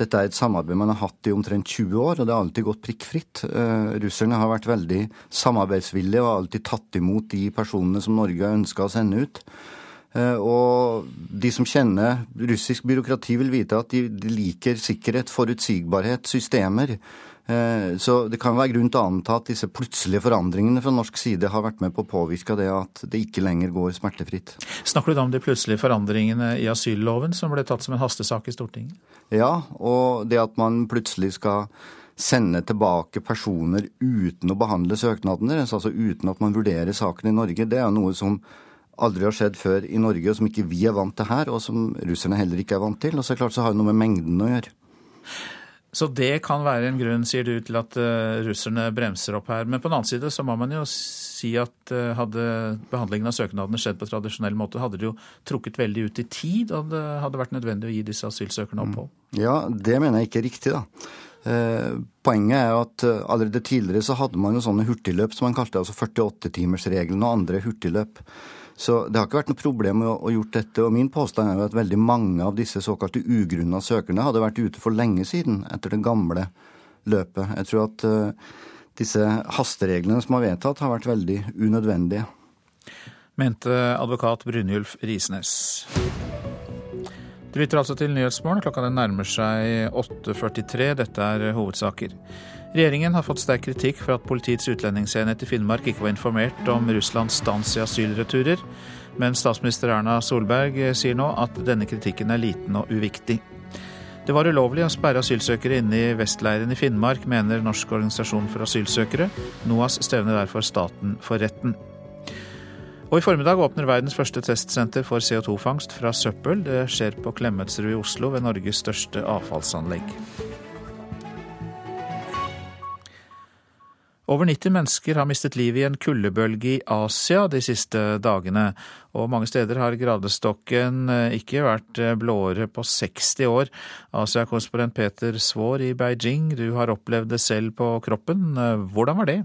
dette er et samarbeid man har hatt i omtrent 20 år, og det har alltid gått prikkfritt. Uh, russerne har vært veldig samarbeidsvillige og har alltid tatt imot de personene som Norge har ønska å sende ut. Og de som kjenner russisk byråkrati, vil vite at de liker sikkerhet, forutsigbarhet, systemer. Eh, så det kan være grunn til å anta at disse plutselige forandringene fra norsk side har vært med på å påvirke det at det ikke lenger går smertefritt. Snakker du da om de plutselige forandringene i asylloven som ble tatt som en hastesak i Stortinget? Ja, og det at man plutselig skal sende tilbake personer uten å behandle søknaden deres, altså uten at man vurderer saken i Norge, det er noe som aldri har skjedd før i Norge, og som ikke vi er vant til her, og som russerne heller ikke er vant til. Og så klart så har det noe med mengden å gjøre. Så det kan være en grunn, sier du, til at uh, russerne bremser opp her. Men på den annen side så må man jo si at uh, hadde behandlingen av søknadene skjedd på tradisjonell måte, hadde det jo trukket veldig ut i tid, og det hadde vært nødvendig å gi disse asylsøkerne opphold. Mm. Ja, det mener jeg ikke er riktig, da. Uh, poenget er jo at allerede tidligere så hadde man jo sånne hurtigløp som man kalte altså 48-timersregelen og andre hurtigløp. Så det har ikke vært noe problem å, å gjort dette. Og min påstand er jo at veldig mange av disse såkalte ugrunna søkerne hadde vært ute for lenge siden etter det gamle løpet. Jeg tror at uh, disse hastereglene som er vedtatt, har vært veldig unødvendige. Mente advokat Brynjulf Risnes. Du lytter altså til Nyhetsmorgen. Klokka den nærmer seg 8.43. Dette er hovedsaker. Regjeringen har fått sterk kritikk for at Politiets utlendingsenhet i Finnmark ikke var informert om Russlands stans i asylreturer, men statsminister Erna Solberg sier nå at denne kritikken er liten og uviktig. Det var ulovlig å sperre asylsøkere inne i vestleiren i Finnmark, mener Norsk organisasjon for asylsøkere. NOAS stevner derfor staten for retten. Og I formiddag åpner verdens første testsenter for CO2-fangst fra søppel. Det skjer på Klemetsrud i Oslo, ved Norges største avfallsanlegg. Over 90 mennesker har mistet livet i en kuldebølge i Asia de siste dagene, og mange steder har gradestokken eh, ikke vært eh, blåere på 60 år. Asia-korrespondent Peter Svaar i Beijing, du har opplevd det selv på kroppen. Eh, hvordan var det?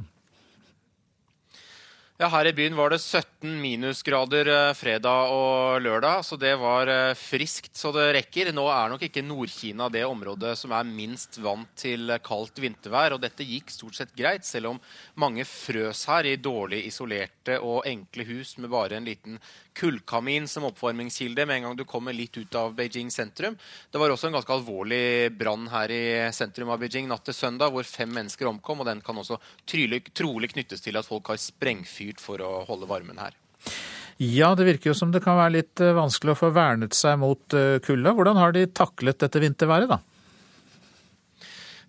Ja, Her i byen var det 17 minusgrader eh, fredag og lørdag, så det var eh, friskt så det rekker. Nå er nok ikke Nord-Kina det området som er minst vant til kaldt vintervær, og dette gikk stort sett greit, selv om mange frøs her i dårlig isolerte og enkle hus med bare en liten kullkamin som oppvarmingskilde med en gang du kommer litt ut av Beijing sentrum. Det var også en ganske alvorlig brann her i sentrum av Beijing natt til søndag, hvor fem mennesker omkom. og Den kan også trolig, trolig knyttes til at folk har sprengfyrt for å holde varmen her. Ja, det virker jo som det kan være litt eh, vanskelig å få vernet seg mot eh, kulda. Hvordan har de taklet dette vinterværet, da?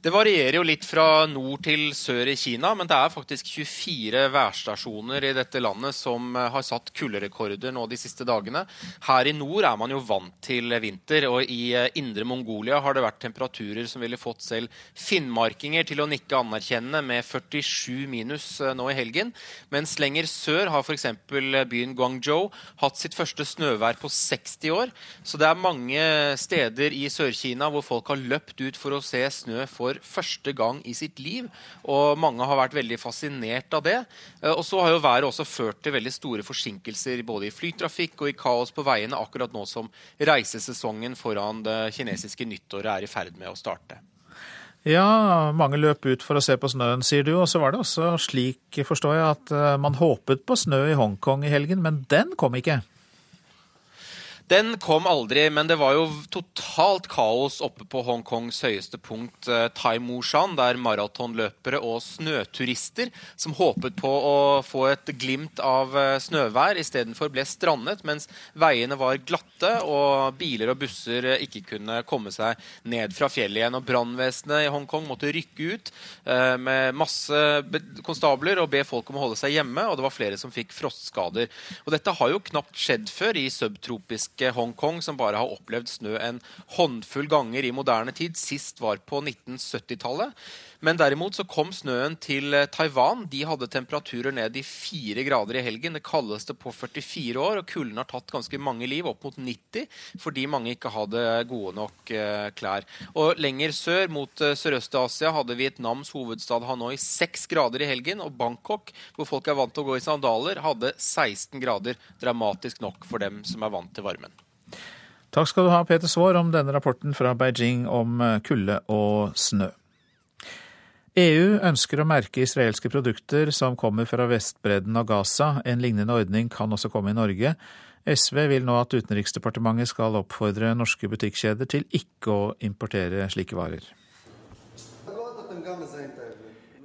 Det varierer jo litt fra nord til sør i Kina, men det er faktisk 24 værstasjoner i dette landet som eh, har satt kulderekorder nå de siste dagene. Her i nord er man jo vant til vinter, og i eh, indre Mongolia har det vært temperaturer som ville fått selv finnmarkinger til å nikke anerkjennende med 47 minus eh, nå i helgen. Mens lenger sør har f.eks. byen Guangzhou hatt sitt første snøvær på 60 år. Så det er mange steder i Sør-Kina hvor folk har løpt ut for å se snø for for første gang i sitt liv. Og mange har vært veldig fascinert av det. Eh, og så har jo været også ført til veldig store forsinkelser både i flytrafikk og i kaos på veiene akkurat nå som reisesesongen foran det kinesiske nyttåret er i ferd med å starte. Ja, mange løp ut for å se på snøen, sier du. Og så var det også slik, forstår jeg, at eh, man håpet på snø i Hongkong i helgen, men den kom ikke. Den kom aldri, men det var jo totalt kaos oppe på Hongkongs høyeste punkt, eh, Tai Mushan, der maratonløpere og snøturister som håpet på å få et glimt av eh, snøvær, istedenfor ble strandet mens veiene var glatte og biler og busser eh, ikke kunne komme seg ned fra fjellet igjen. Og Brannvesenet i Hongkong måtte rykke ut med masse konstabler og be folk om å holde seg hjemme, og det var flere som fikk frostskader. Og dette har jo knapt skjedd før i subtropisk kinesiske Hongkong, som bare har opplevd snø en håndfull ganger i moderne tid. Sist var på 1970-tallet. Men derimot så kom snøen til eh, Taiwan. De hadde temperaturer ned i fire grader i helgen. Det kaldeste på 44 år, og kulden har tatt ganske mange liv, opp mot 90, fordi mange ikke hadde gode nok eh, klær. Og lenger sør, mot eh, Sørøst-Asia, hadde Vietnams hovedstad Hanoi seks grader i helgen, og Bangkok, hvor folk er vant til å gå i sandaler, hadde 16 grader. Dramatisk nok for dem som er vant til varmen. Takk skal du ha, Peter Svaar, om denne rapporten fra Beijing om kulde og snø. EU ønsker å merke israelske produkter som kommer fra Vestbredden og Gaza. En lignende ordning kan også komme i Norge. SV vil nå at Utenriksdepartementet skal oppfordre norske butikkjeder til ikke å importere slike varer.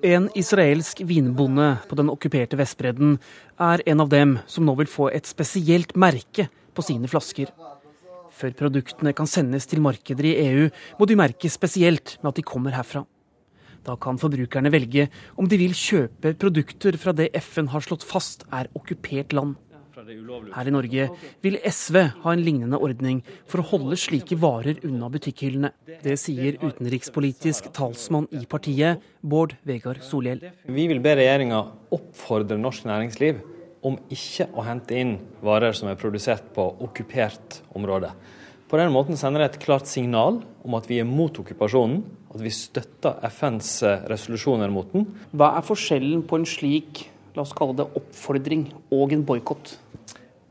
En israelsk vinbonde på den okkuperte Vestbredden er en av dem som nå vil få et spesielt merke på sine flasker. Før produktene kan sendes til markeder i EU, må de merkes spesielt med at de kommer herfra. Da kan forbrukerne velge om de vil kjøpe produkter fra det FN har slått fast er okkupert land. Her i Norge vil SV ha en lignende ordning for å holde slike varer unna butikkhyllene. Det sier utenrikspolitisk talsmann i partiet, Bård Vegar Solhjell. Vi vil be regjeringa oppfordre norsk næringsliv om ikke å hente inn varer som er produsert på okkupert område. På den måten sender det et klart signal om at vi er mot okkupasjonen, at vi støtter FNs eh, resolusjoner mot den. Hva er forskjellen på en slik la oss kalle det oppfordring og en boikott?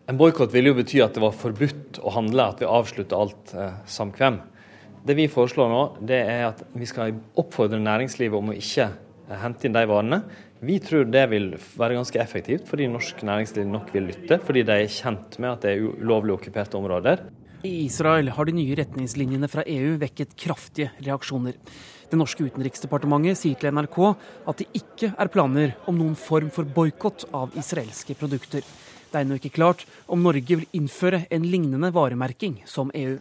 En boikott ville jo bety at det var forbudt å handle, at vi avslutter alt eh, samkvem. Det vi foreslår nå, det er at vi skal oppfordre næringslivet om å ikke eh, hente inn de varene. Vi tror det vil være ganske effektivt, fordi norsk næringsliv nok vil lytte. Fordi de er kjent med at det er ulovlig okkuperte områder. I Israel har de nye retningslinjene fra EU vekket kraftige reaksjoner. Det norske utenriksdepartementet sier til NRK at det ikke er planer om noen form for boikott av israelske produkter. Det er ennå ikke klart om Norge vil innføre en lignende varemerking som EU.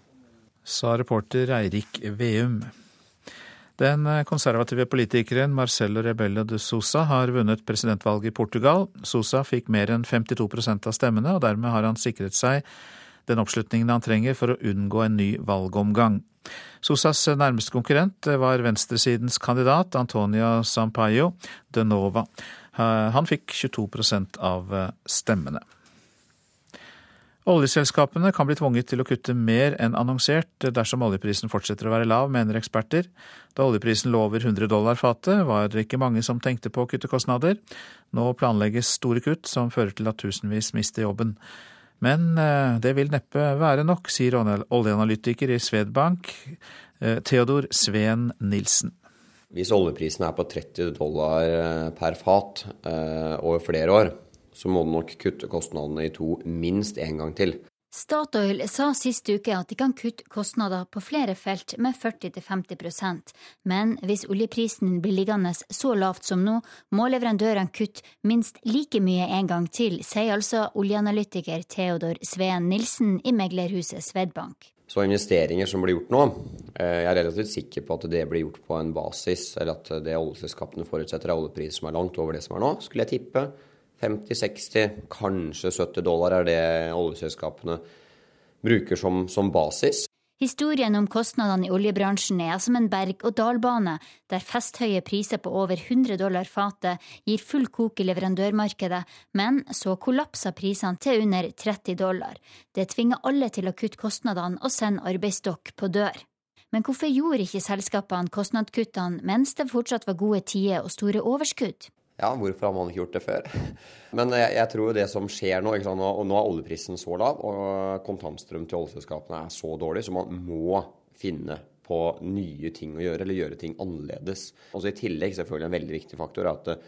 Sa reporter Eirik Veum. Den konservative politikeren Marcelo Rebello de Sousa har vunnet presidentvalget i Portugal. Sousa fikk mer enn 52% av stemmene, og dermed har han sikret seg den oppslutningen han trenger for å unngå en ny valgomgang. Sosas nærmeste konkurrent var venstresidens kandidat Antonia Sampaio de Nova. Han fikk 22% av stemmene. Oljeselskapene kan bli tvunget til å kutte mer enn annonsert dersom oljeprisen fortsetter å være lav, mener eksperter. Da oljeprisen lå over 100 dollar fatet, var det ikke mange som tenkte på å kutte kostnader. Nå planlegges store kutt som fører til at tusenvis mister jobben. Men eh, det vil neppe være nok, sier oljeanalytiker i Svedbank, eh, Theodor Sveen Nilsen. Hvis oljeprisen er på 30 dollar eh, per fat over flere år, så må den nok kutte kostnadene i to minst én gang til. Statoil sa sist uke at de kan kutte kostnader på flere felt med 40-50% men hvis oljeprisen blir liggende så lavt som nå, må leverandørene kutte minst like mye en gang til, sier altså oljeanalytiker Theodor Sveen Nilsen i meglerhuset Svedbank. Så investeringer som blir gjort nå, eh, jeg er relativt sikker på at det blir gjort på en basis, eller at det oljeselskapene forutsetter er oljepris som er langt over det som er nå, skulle jeg tippe. 50-60, kanskje 70 dollar er det oljeselskapene bruker som, som basis. Historien om kostnadene i oljebransjen er som en berg-og-dal-bane, der festhøye priser på over 100 dollar fatet gir full kok i leverandørmarkedet, men så kollapser prisene til under 30 dollar. Det tvinger alle til å kutte kostnadene og sende arbeidsstokk på dør. Men hvorfor gjorde ikke selskapene kostnadskuttene mens det fortsatt var gode tider og store overskudd? Ja, hvorfor har man ikke gjort det før? *laughs* Men jeg, jeg tror det som skjer nå, sant, og nå er oljeprisen så lav, og kontantstrøm til oljeselskapene er så dårlig, så man må finne på nye ting å gjøre, eller gjøre ting annerledes. Og I tillegg selvfølgelig en veldig viktig faktor er at eh,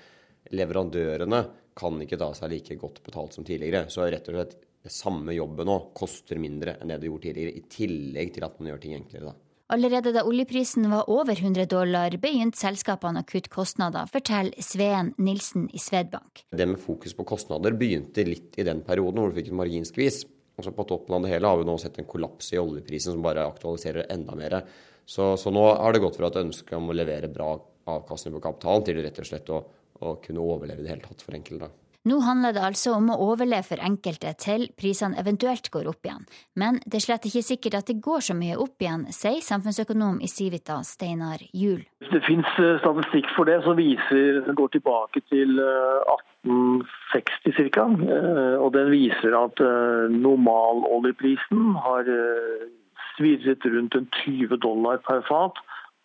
leverandørene kan ikke ta seg like godt betalt som tidligere. Så rett og slett samme jobben nå koster mindre enn det det gjorde tidligere, i tillegg til at man gjør ting enklere. da. Allerede da oljeprisen var over 100 dollar, begynte selskapene å kutte kostnader, forteller Sveen Nilsen i Svedbank. Det med fokus på kostnader begynte litt i den perioden hvor du fikk en marginskvis. Altså på toppen av det hele har vi nå sett en kollaps i oljeprisen som bare aktualiserer enda mer. Så, så nå har det gått fra et ønske om å levere bra avkastning på kapitalen til rett og slett å, å kunne overleve i det hele tatt for enkelte. Nå handler det altså om å overleve for enkelte til prisene eventuelt går opp igjen. Men det er slett ikke sikkert at det går så mye opp igjen, sier samfunnsøkonom i Civita Steinar Juel. Det finnes eh, statistikk for det som viser, går tilbake til 1860 ca. Og den viser at normaloljeprisen har svirret rundt en 20 dollar per fat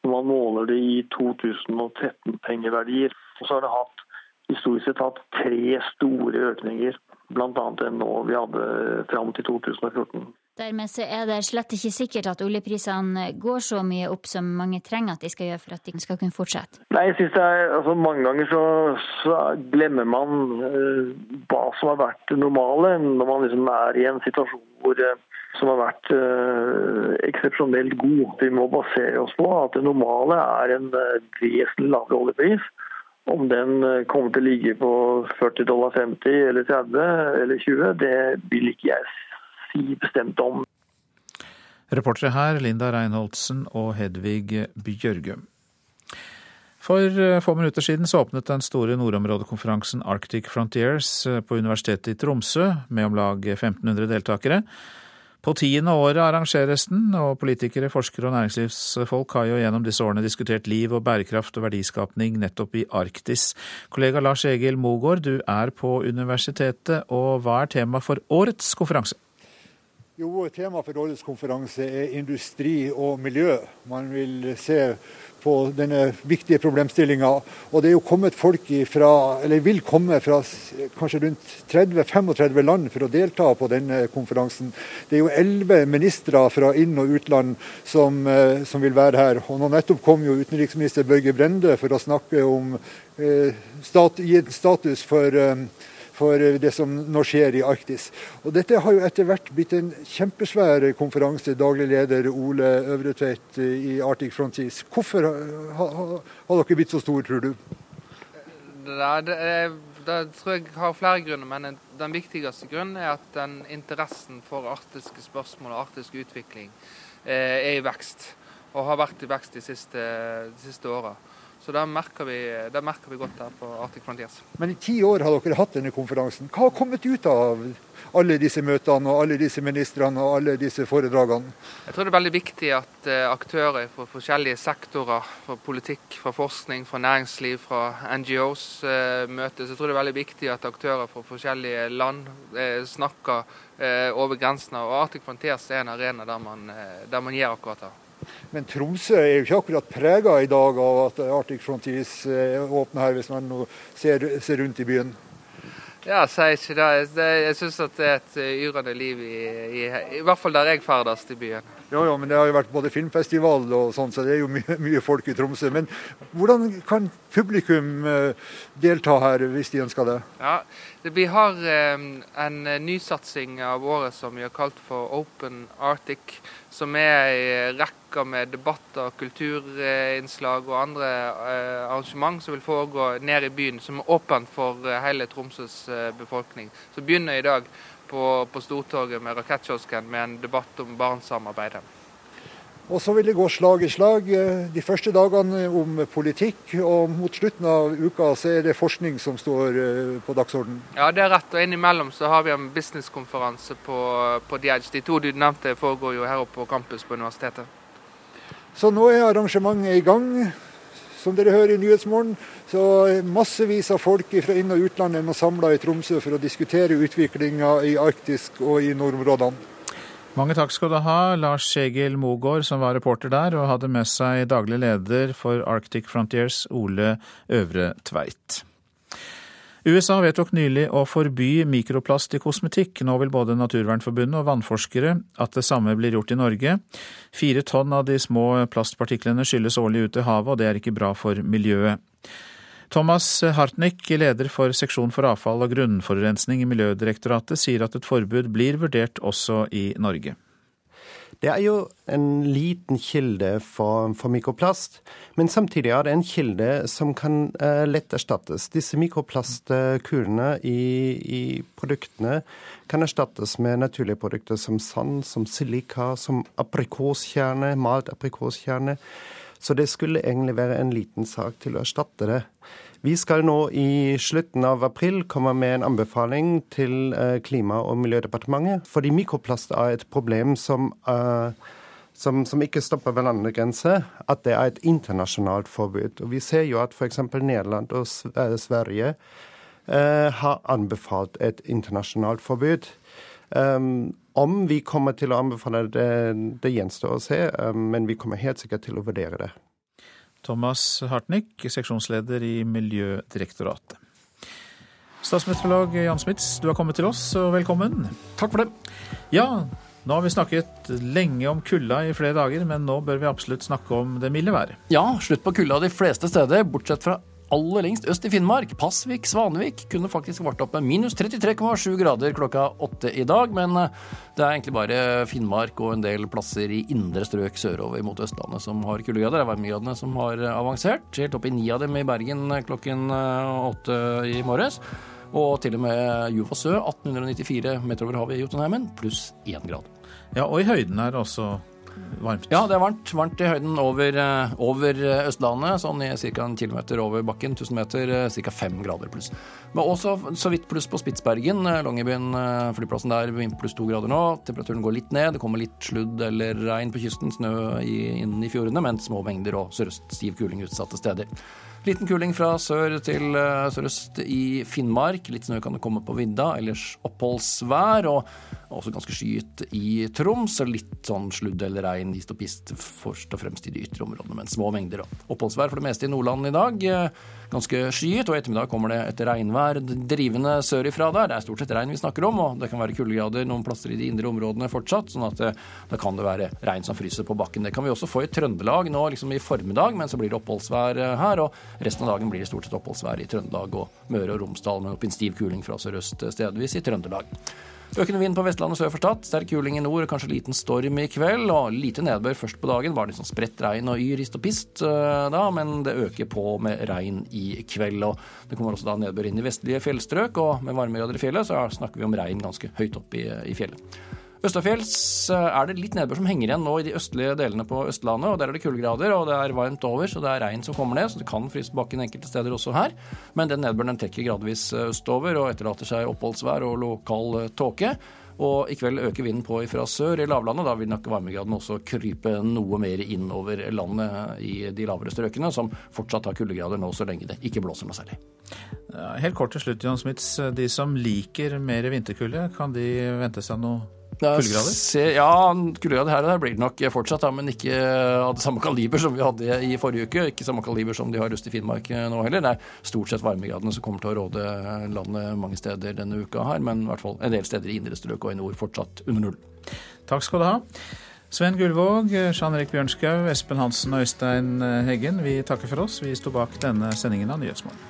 når man måler det i 2013-pengeverdier. Og så har det hatt, historisk sett hatt tre store økninger, bl.a. den nå vi hadde fram til 2014. Dermed så er det slett ikke sikkert at oljeprisene går så mye opp som mange trenger at de skal gjøre for at de skal kunne fortsette? Nei, jeg synes det er, altså Mange ganger så, så glemmer man uh, hva som har vært det normale, når man liksom er i en situasjon hvor uh, som har vært uh, eksepsjonelt god. Vi må basere oss på at det normale er en uh, vesentlig lavere oljepris. Om den uh, kommer til å ligge på 40 dollar 50 eller 30 eller 20, det vil ikke jeg si bestemt om. Reportere her Linda Reinholdsen og Hedvig Bjørgum. For få minutter siden så åpnet den store nordområdekonferansen Arctic Frontiers på Universitetet i Tromsø, med om lag 1500 deltakere. På tiende året arrangeres den, og politikere, forskere og næringslivsfolk har jo gjennom disse årene diskutert liv og bærekraft og verdiskapning nettopp i Arktis. Kollega Lars Egil Mogård, du er på universitetet, og hva er tema for årets konferanse? Jo, Tema for årets konferanse er industri og miljø. Man vil se på denne viktige problemstillinga. Og det er jo kommet folk fra, eller vil komme fra kanskje rundt 30-35 land for å delta på denne konferansen. Det er jo elleve ministre fra inn- og utland som, eh, som, vil være her. Og nå nettopp kom jo utenriksminister Børge Brende for å snakke om eh, stat, status for eh, for det som nå skjer i Arktis. Og Dette har jo etter hvert blitt en kjempesvær konferanse. Daglig leder Ole Øvretveit i Arctic Frontiers. Hvorfor har dere blitt så store, tror du? Det, det, det, tror jeg har flere grunner, men den viktigste grunnen er at den interessen for arktiske spørsmål og arktisk utvikling eh, er i vekst. Og har vært i vekst de siste, de siste åra. Så det merker, vi, det merker vi godt her på Arctic Frontiers. Men i ti år har dere hatt denne konferansen. Hva har kommet ut av alle disse møtene og alle disse ministrene og alle disse foredragene? Jeg tror det er veldig viktig at uh, aktører fra forskjellige sektorer, fra politikk, fra forskning, fra næringsliv, fra NGOs-møter, så møtes. Jeg tror det er veldig viktig at aktører fra forskjellige land uh, snakker over grensene. Og Arctic Frontiers er en arena der man, der man gjør akkurat det. Men Tromsø er jo ikke akkurat prega i dag av at Arctic Frontiers åpner her, hvis man nå ser, ser rundt i byen. Ja, sier ikke det. Jeg syns det er et yrende liv, i, i, i, hvert fall der jeg ferdes i byen. Ja, ja, men det har jo vært både filmfestival og sånn, så det er jo mye, mye folk i Tromsø. Men hvordan kan publikum delta her, hvis de ønsker det? Ja, Vi har en nysatsing av året som vi har kalt for Open Arctic som er i rekka med debatter, kulturinnslag og andre eh, arrangement som vil foregå ned i byen, som er åpent for eh, hele Tromsøs eh, befolkning. Så begynner i dag på, på Stortorget med Rakettkiosken med en debatt om Barentssamarbeidet. Og så vil det gå slag i slag de første dagene om politikk, og mot slutten av uka så er det forskning som står på dagsordenen. Ja, det er rett. Og innimellom så har vi en businesskonferanse på, på Edge. De to du nevnte foregår jo her oppe på campus på universitetet. Så nå er arrangementet i gang. Som dere hører i Nyhetsmorgen, så massevis av folk fra inn- og utlandet er samla i Tromsø for å diskutere utviklinga i Arktisk og i nordområdene. Mange takk skal du ha, Lars Egil Mogård, som var reporter der, og hadde med seg daglig leder for Arctic Frontiers, Ole Øvre Tveit. USA vedtok nylig å forby mikroplast i kosmetikk. Nå vil både Naturvernforbundet og vannforskere at det samme blir gjort i Norge. Fire tonn av de små plastpartiklene skylles årlig ut i havet, og det er ikke bra for miljøet. Thomas Hartnick, leder for seksjon for avfall og grunnforurensning i Miljødirektoratet, sier at et forbud blir vurdert også i Norge. Det er jo en liten kilde for, for, mikroplast, men samtidig er det en kilde som kan uh, lett erstattes. Disse mikroplastkulene i, i, produktene kan erstattes med naturlige produkter som sand, som silika, som aprikoskjerne, malt aprikoskjerne. Så det skulle egentlig være en liten sak til å erstatte det. Vi skal nå i slutten av april komme med en anbefaling til eh, Klima- og miljødepartementet. Fordi mikroplast er et problem som, uh, som, som ikke stopper ved landegrenser. At det er et internasjonalt forbud. Og Vi ser jo at f.eks. Nederland og Sverige uh, har anbefalt et internasjonalt forbud. Um, om vi kommer til å anbefale det, det gjenstår å se, um, men vi kommer helt sikkert til å vurdere det. Thomas Hartnick, seksjonsleder i Miljødirektoratet. Statsmeteorolog Jan Smits, du har kommet til oss, og velkommen. Takk for det. Ja, nå har vi snakket lenge om kulda i flere dager, men nå bør vi absolutt snakke om det milde været. Ja, slutt på kulda de fleste steder, bortsett fra aller lengst øst i Finnmark. Pasvik, Svanevik kunne faktisk vart opp med minus 33,7 grader klokka åtte i dag. Men eh, det er egentlig bare Finnmark og en del plasser i indre strøk sørover mot Østlandet som har kuldegrader. Det er varmegradene som har avansert. Helt opp i ni av dem i Bergen klokken eh, åtte i morges. Og til og med Juvasø 1894 meter over havet i Jotunheimen, pluss én grad. Ja, og i høyden er det også varmt. Ja, det er varmt. Varmt i høyden over, eh, over Østlandet, sånn i ca. en kilometer over bakken. 1000 meter, ca. fem grader pluss. Men også så vidt pluss på Spitsbergen, Longyearbyen flyplassen der, pluss to grader nå. Temperaturen går litt ned. Det kommer litt sludd eller regn på kysten, snø i, i fjordene, men små mengder og sørøst stiv kuling utsatte steder. Liten kuling fra sør til sørøst i Finnmark. Litt snø kan det komme på vidda. Ellers oppholdsvær, og også ganske skyet i Troms. Litt sånn sludd eller regn hist og først og fremst i de ytre områdene, men små mengder. Oppholdsvær for det meste i Nordland i dag. Ganske skyet, og i ettermiddag kommer det et regnvær drivende sørifra der. Det er stort sett regn vi snakker om, og det kan være kuldegrader noen plasser i de indre områdene fortsatt. sånn at da kan det være regn som fryser på bakken. Det kan vi også få i Trøndelag nå liksom i formiddag, men så blir det oppholdsvær her. og Resten av dagen blir det stort sett oppholdsvær i Trøndelag og Møre og Romsdal, men opp en stiv kuling fra sørøst stedvis i Trøndelag. Økende vind på Vestlandet sør for Stad, sterk kuling i nord, kanskje liten storm i kveld. Og lite nedbør først på dagen. Var det sånn spredt regn og yr, rist og pist da, men det øker på med regn i kveld. Og det kommer også da nedbør inn i vestlige fjellstrøk, og med varmegrader i fjellet så snakker vi om regn ganske høyt opp i, i fjellet. Østafjells er det litt nedbør som henger igjen nå i de østlige delene på Østlandet. og Der er det kuldegrader, og det er varmt over, så det er regn som kommer ned. Så det kan fryse bakken enkelte steder også her. Men den nedbøren den trekker gradvis østover og etterlater seg oppholdsvær og lokal tåke. Og i kveld øker vinden på fra sør i lavlandet. Da vil nok varmegraden også krype noe mer innover landet i de lavere strøkene, som fortsatt har kuldegrader nå så lenge det ikke blåser noe særlig. Helt kort til slutt, John Smits. De som liker mer vinterkulde, kan de vente seg noe kuldegrader? Ja, kuldegrader her og der blir det nok fortsatt, da, men ikke av det samme kaliber som vi hadde i forrige uke. Ikke samme kaliber som de har øst i Finnmark nå heller. Det er stort sett varmegradene som kommer til å råde landet mange steder denne uka her, men i hvert fall en del steder i indre strøk og i nord fortsatt under null. Takk skal du ha. Sven Gullvåg, Jean Erik Bjørnskau, Espen Hansen og Øystein Heggen, vi takker for oss. Vi sto bak denne sendingen av Nyhetsmorgen.